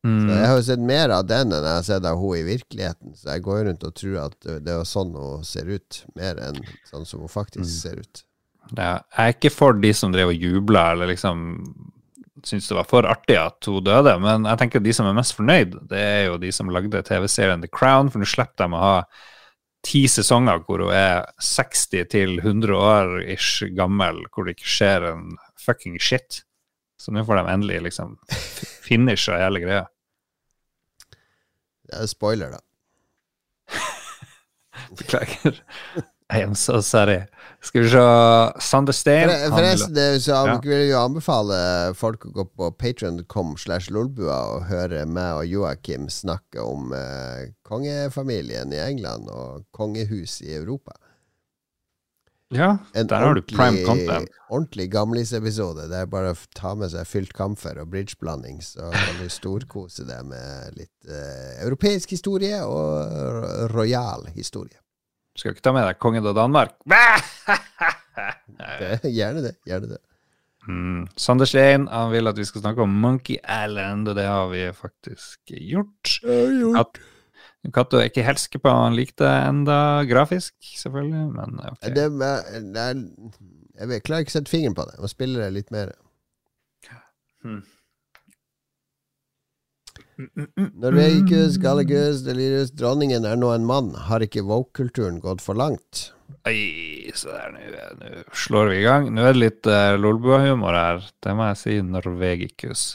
Mm. Så jeg har jo sett mer av den enn jeg har sett av henne i virkeligheten. Så jeg går rundt og tror at det er sånn hun ser ut, mer enn sånn som hun faktisk Mm. ser ut. Ja, jeg er ikke for de som drev og jubla eller liksom syntes det var for artig at hun døde, men jeg tenker at de som er mest fornøyd, det er jo de som lagde TV-serien The Crown, for nå slipper de å ha ti sesonger hvor hun er 60 til 100 år ish gammel, hvor det ikke skjer en fucking shit. Så nå får de endelig liksom finish av hele greia. Det er spoiler, da. *laughs* Beklager. I am so sorry. Skal vi se Sander vil- Forresten, så Ja. vil jo anbefale folk å gå på patreon.com slash lolbua og høre meg og Joakim snakke om eh, kongefamilien i England og kongehus i Europa. Ja, En der har du prime content. content. ordentlig gamlisepisode. Det er bare å ta med seg fylt kamfer og bridgeblanding, så kan du storkose deg med litt eh, europeisk historie og rojal royal historie. Skal ikke ta med deg kongen av Danmark. *laughs* Det, gjerne det. Gjerne det. Mm. Sander Slein han vil at vi skal snakke om Monkey Island, og det har vi faktisk gjort. gjort. Cato er ikke helske på han likte det enda grafisk, selvfølgelig, men ok. Det, det er, jeg klarer ikke å sette fingeren på det. Må spille det litt mer. Norvegicus, Gallegus, Delirius, dronningen er nå en mann. Har ikke woke-kulturen gått for langt? Oi, så der, nå- slår vi i gang. Nå er det litt uh, Lolbua-humor her, det må jeg si. Norvegicus.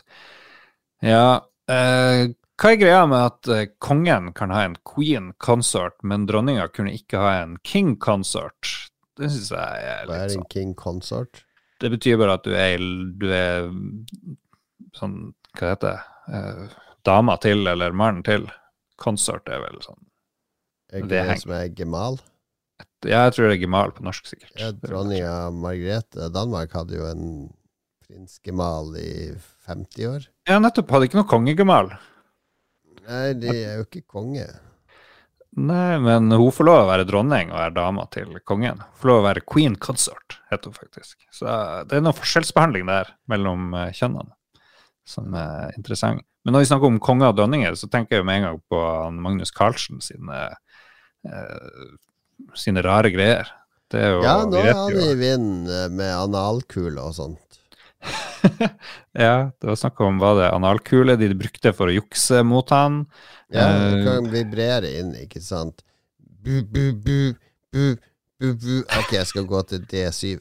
Ja, uh, hva er greia med at uh, kongen kan ha en queen consort, men dronninga kunne ikke ha en king consort? Det syns jeg er Hva er en sånn king consort? Det betyr bare at du er, du er sånn, hva heter det, eh, dama til eller mannen til. Consort er vel sånn Er ikke Det det som er gemal? Ja, jeg tror det er gemal på norsk, sikkert. Ja, Dronninga Margrethe Danmark hadde jo en prinsgemal i 50 år. Ja, nettopp. Hadde ikke noe kongegemal. Nei, de er jo ikke konge. Nei, men hun får lov å være dronning og er dama til kongen. Hun får lov å være queen consort, heter hun faktisk. Så det er noe forskjellsbehandling der mellom eh, kjønnene som er interessant. Men når vi snakker om konger og dronninger, så tenker jeg med en gang på Magnus Carlsen sine, eh, sine rare greier. Det er jo, Ja, nå er han i vinden eh, med analkule og sånt. *laughs* ja, det var snakk om hva det analkule de brukte for å jukse mot han. Ja, det Eh, kan vibrere inn, ikke sant? Bu, bu, bu, bu, bu, bu. Ok, jeg skal gå til D7.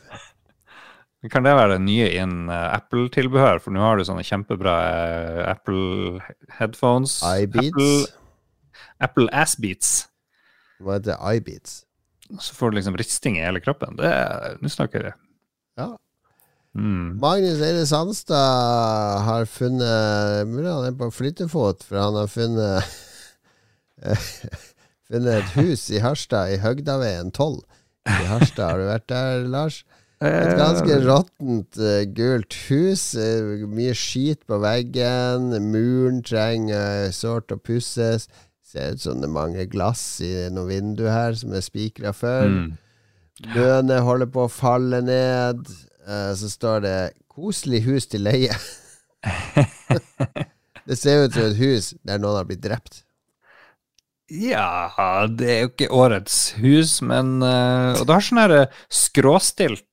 Kan det være det nye innen eh, Apple-tilbehør? For nå har du sånne kjempebra eh, Apple headphones. iBeats. Apple, Apple Assbeats. Hva heter iBeats? Så får du liksom risting i hele kroppen. Det Nå snakker vi. Ja. Mm. Magnus Eide Sandstad har funnet Mulig han er på flyttefot, for han har funnet *laughs* Funnet et hus i Harstad, i Høgdaveien 12 i Harstad. Har du vært der, Lars? Et ganske råttent eh, gult hus. eh, mye skit på veggen. Muren trenger sårt å pusses. Ser ut som det mangler glass i noen vinduer her som er spikra før. Mm. Holder på å falle ned. Eh, så står det 'koselig hus til leie'. *laughs* det ser ut som et hus der noen har blitt drept. Ja, det er jo ikke årets hus, men eh, Og det har sånn her eh, skråstilt eh,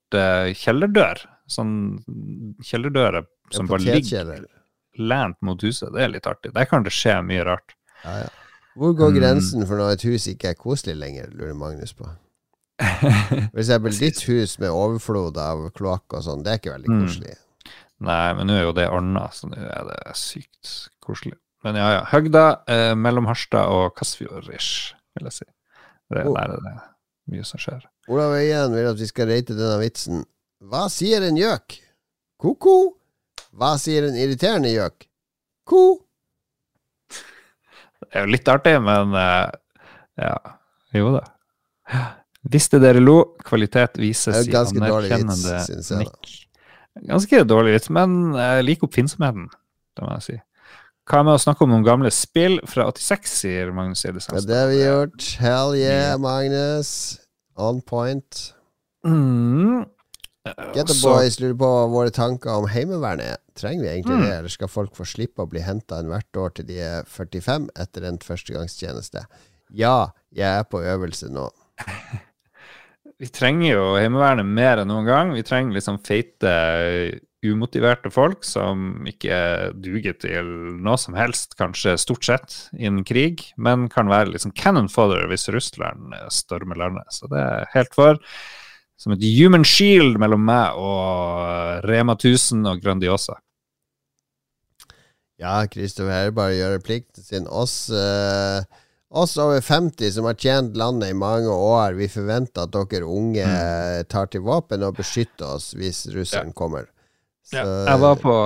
kjellerdør. Sånn kjellerdører som bare ligger lent mot huset. Det er litt artig. Der kan det skje mye rart. Ja, ja. Hvor går Mm. grensen for når et hus ikke er koselig lenger, lurer Magnus på. For eksempel *laughs* ditt hus med overflod av kloakk og sånn, det er ikke veldig Mm. koselig. Nei, men nå er jo det ordna, så nå er det sykt koselig. Men ja, ja. Høgda, eh, mellom Harstad og Kasfjord-ish, vil jeg si. Det, Oh. Der er det mye som skjer. Olav Øyen vil at vi skal rate denne vitsen. Hva sier en gjøk? Ko-ko. Hva sier en irriterende gjøk? Ko. Det er jo litt artig, men eh, ja, jo da. Visste dere lo, kvalitet vises er i anerkjennende vits, nikk. Ganske dårlig vits, men jeg liker oppfinnsomheten, det må jeg si. Hva med å snakke om noen gamle spill fra 86, sier Magnus Eidesen. Ja, det har vi gjort. Hell yeah, Magnus. On point. Mm. Get the Boys lurer på våre tanker om Heimevernet. Trenger vi egentlig Mm. det, eller skal folk få slippe å bli henta hvert år til de er 45 etter en førstegangstjeneste? Ja, jeg er på øvelse nå. *laughs* Vi trenger jo Heimevernet mer enn noen gang. Vi trenger liksom feite, umotiverte folk som ikke duger til noe som helst, kanskje stort sett, innen krig, men kan være liksom cannon fodder hvis Russland stormer landet. Så det er helt for. Som et human shield mellom meg og Rema 1000 og Grandiosa. Ja, Kristoffer her bare gjør plikten sin. Oss, eh, oss over 50 som har tjent landet i mange år, vi forventer at dere unge Mm. tar til våpen og beskytter oss hvis russeren kommer. Så, Jeg var på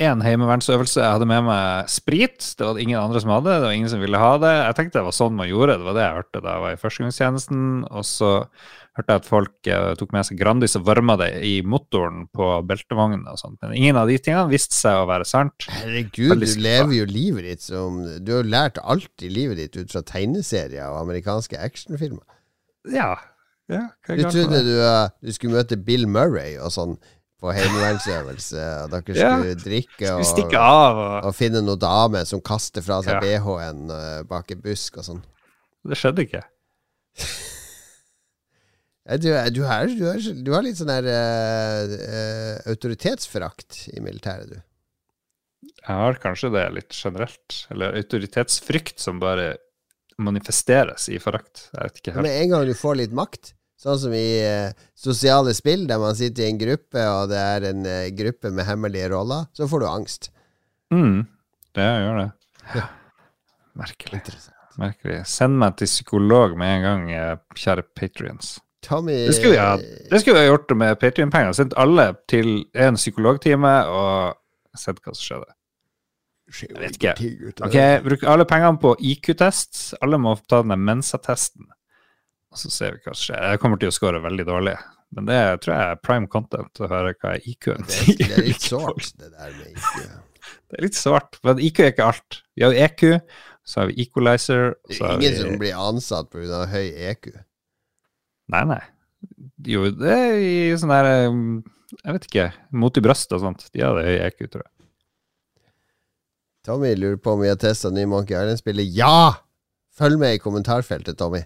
én heimevernsøvelse. Jeg hadde med meg sprit. Det var det ingen andre som hadde. Det var ingen som ville ha det. Jeg tenkte det var sånn man gjorde. Det var det jeg hørte da jeg var i førstegangstjenesten. Og så hørte jeg at folk eh, tok med seg Grandis og varma det i motoren på beltevognen og sånt. Men ingen av de tingene viste seg å være sant. Herregud, du lever jo livet ditt som Du har jo lært alt i livet ditt ut fra tegneserier og amerikanske actionfilmer. Ja. ja Du trodde du, eh, du skulle møte Bill Murray og sånn på heimevernsøvelse, og dere Ja, skulle drikke og, skulle av? Og... og finne noen dame som kaster fra seg Ja. BH-en eh, bak en busk og sånn. Det skjedde ikke. *laughs* Du, du, har, du, har, du har litt sånn der uh, uh, autoritetsforakt i militæret, du. Jeg har kanskje det litt generelt. Eller autoritetsfrykt som bare manifesteres i forakt. Jeg vet ikke helt. Med en gang du får litt makt, sånn som i eh, sosiale spill, der man sitter i en gruppe, og det er en eh, gruppe med hemmelige roller, så får du angst. Mm, det gjør det. Merkelig. Merkelig. Send meg til psykolog med en gang, eh, kjære patrions. Tommy Det skulle vi ha, det skulle vi ha gjort med Patrion-penger. Sendt alle til en psykologtime og sett hva som skjedde. Jeg vet ikke. Ok, Bruk alle pengene på IQ-test. Alle må ta den Mensa-testen. Og så ser vi hva som skjer. Jeg kommer til å score veldig dårlig. Men det tror jeg er prime content å høre hva er IQ-en Det, er- det er litt *laughs* sårt, det der med IQ. Det er litt svart, men IQ er ikke alt. Vi har EQ, så har vi equalizer Det er ingen vi... som blir ansatt pga. høy EQ. Nei, nei. Jo, det er i sånn der um, Jeg vet ikke. Mot i brystet og sånt. De hadde høy EQ, tror jeg. Tommy lurer på om vi har testa ny Monkey Island-spillet. Ja! Følg med i kommentarfeltet, Tommy.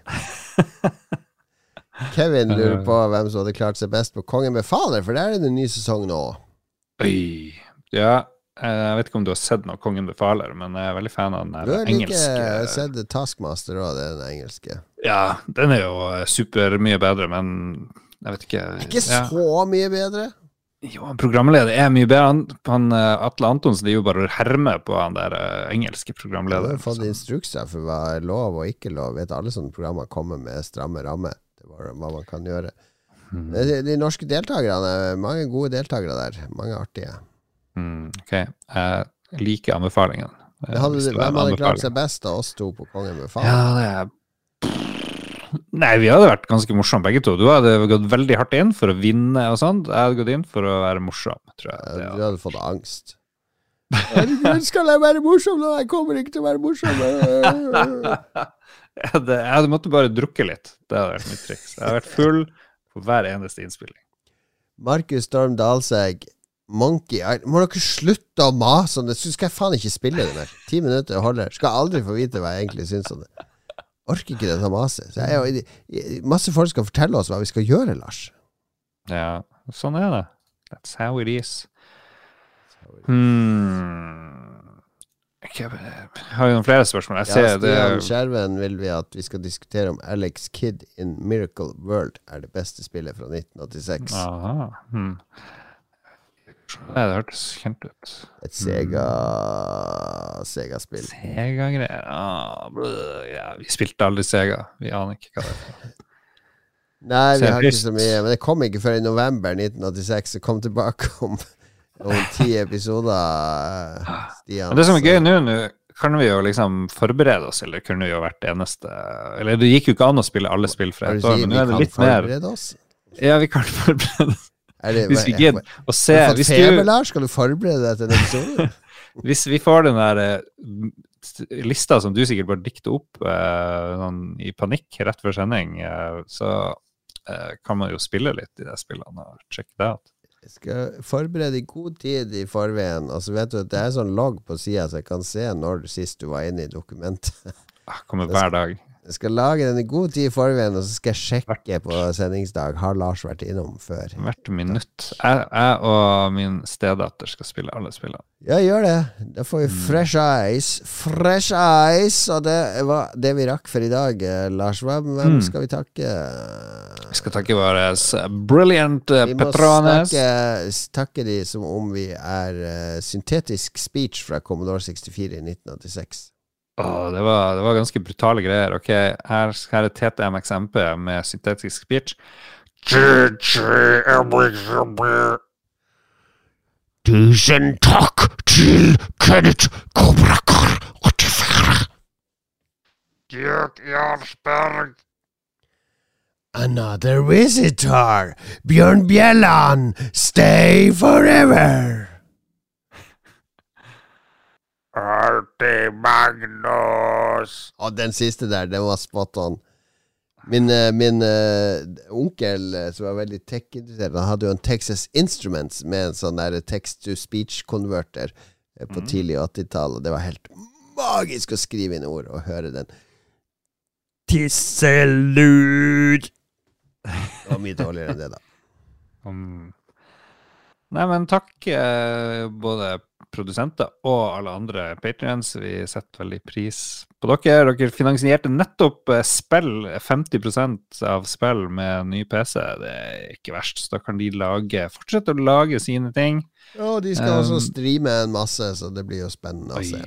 Kevin lurer på hvem som hadde klart seg best på Kongen befaler, for der er det en ny sesong nå. Oi. Ja, jeg vet ikke om du har sett noe Kongen befaler, men jeg er veldig fan av den engelske. Du har like engelske sett Taskmaster òg, den engelske. Ja, den er jo super mye bedre, men jeg vet ikke Ikke ja. så mye bedre. Jo, han programleder er mye bedre. Han, han eh, Atle Antonsen driver er bare å herme på han der uh, engelske programlederen. har fått instrukser for hva er lov og ikke lov. Vet alle sånne programmer kommer med stramme rammer. Det var hva man kan gjøre. Mm. De, de norske deltakerne, mange gode deltakere der. Mange artige. Mm, ok, jeg liker anbefalingen. Hadde, hvem hadde klart seg best av oss to på Kongen befaler? Ja, det er Nei, vi hadde vært ganske morsomme begge to. Du hadde gått veldig hardt inn for å vinne og sånt. Jeg hadde gått inn for å være morsom, tror jeg. Det, Du hadde fått angst. Skal jeg være morsom nå? Jeg kommer ikke til å være morsom. *laughs* jeg, hadde, jeg hadde måttet bare drukke litt. Det hadde vært mitt triks. Jeg hadde vært full på hver eneste innspilling. Markus Storm Dalsegg, Monkey Island Må dere slutte å mase om det? Skal jeg faen ikke spille det mer. Ti minutter holder. Skal aldri få vite hva jeg egentlig syns om det. Orker ikke dette maset. Masse folk skal fortelle oss hva vi skal gjøre, Lars. Ja, sånn er det. That's how it is. Hmm. Jeg har jo noen flere spørsmål. Jeg Ja, ser det Stian Skjerven vil vi at vi skal diskutere om Alex Kidd in Miracle World er det beste spillet fra 1986. Aha. Hmm. Nei, det hørtes kjent ut. Et Sega Sega-spill. Sega-greier ah, ja, Vi spilte aldri Sega. Vi aner ikke hva det er. Nei, vi har ikke så mye. Men det kom ikke før i november 1986. Det kom tilbake om, om ti episoder. Stian. Men det som er gøy nå, nå kan vi jo liksom forberede oss, eller kunne vi jo vært eneste Eller det gikk jo ikke an å spille alle spill fra ett år, men nå er det litt mer oss? Ja, vi kan forberede oss. Det, Hvis vi gidder å se Har du fått feber, Lars? Skal du forberede deg til den *laughs* episoden? hvis vi får den der eh, lista som du sikkert bare dikter opp eh, sånn, i panikk rett før sending, eh, så eh, kan man jo spille litt i de spillene og sjekke det out. Jeg skal forberede i god tid i forveien. Altså, vet du det er sånn logg på sida, så jeg kan se når sist du var inne i dokumentet. Jeg Kommer hver dag. Jeg skal lage den i god tid i forveien, og så skal jeg sjekke på sendingsdag. Har Lars vært innom før? Hvert minutt. Jeg, jeg og min stedatter skal spille alle spillene. Ja, gjør det. Da får vi fresh eyes. Fresh eyes! Og det var det vi rakk for i dag. Eh, Lars, hvem, Mm. skal vi takke? Vi skal takke våre brilliant Petranes Vi må snakke, takke de som om vi er uh, syntetisk speech fra Commodore 64 i 1986. Åh, det, var, det var ganske brutale greier. Ok, her, her er TTMXMP med syntetisk speech. Tusen takk til Kenneth Kobrakar 84. Dirk Jarlsberg. Another visitor! Bjørn Bjelland! Stay forever! Artig Magnus. Og den siste der, den var spot on. Min, eh, min uh, onkel, eh, som var veldig tech-interessert, han hadde jo en Texas Instruments med en sånn der text-to-speech-konverter på på tidlig 80-tall, og det var helt magisk å skrive inn ord og høre den. Tisselud! Det var mye dårligere enn det, da. *laughs* Um. Nei, men takk eh, både produsenter og alle andre patrients. Vi setter veldig pris på dere. Dere finansierte nettopp eh, spill, 50% av spill med ny PC. Det er ikke verst. Så da kan de lage, fortsette å lage sine ting. Ja, de skal også Um, streame en masse, så det blir jo spennende å se.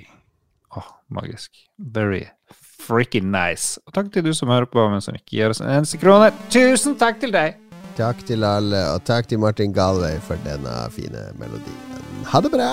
Åh, magisk. Very freaking nice. Og takk til du som hører på, men som ikke gir oss en eneste krone. Tusen takk til deg! Takk til alle, og takk til Martin Galway for denne fine melodien. Ha det bra!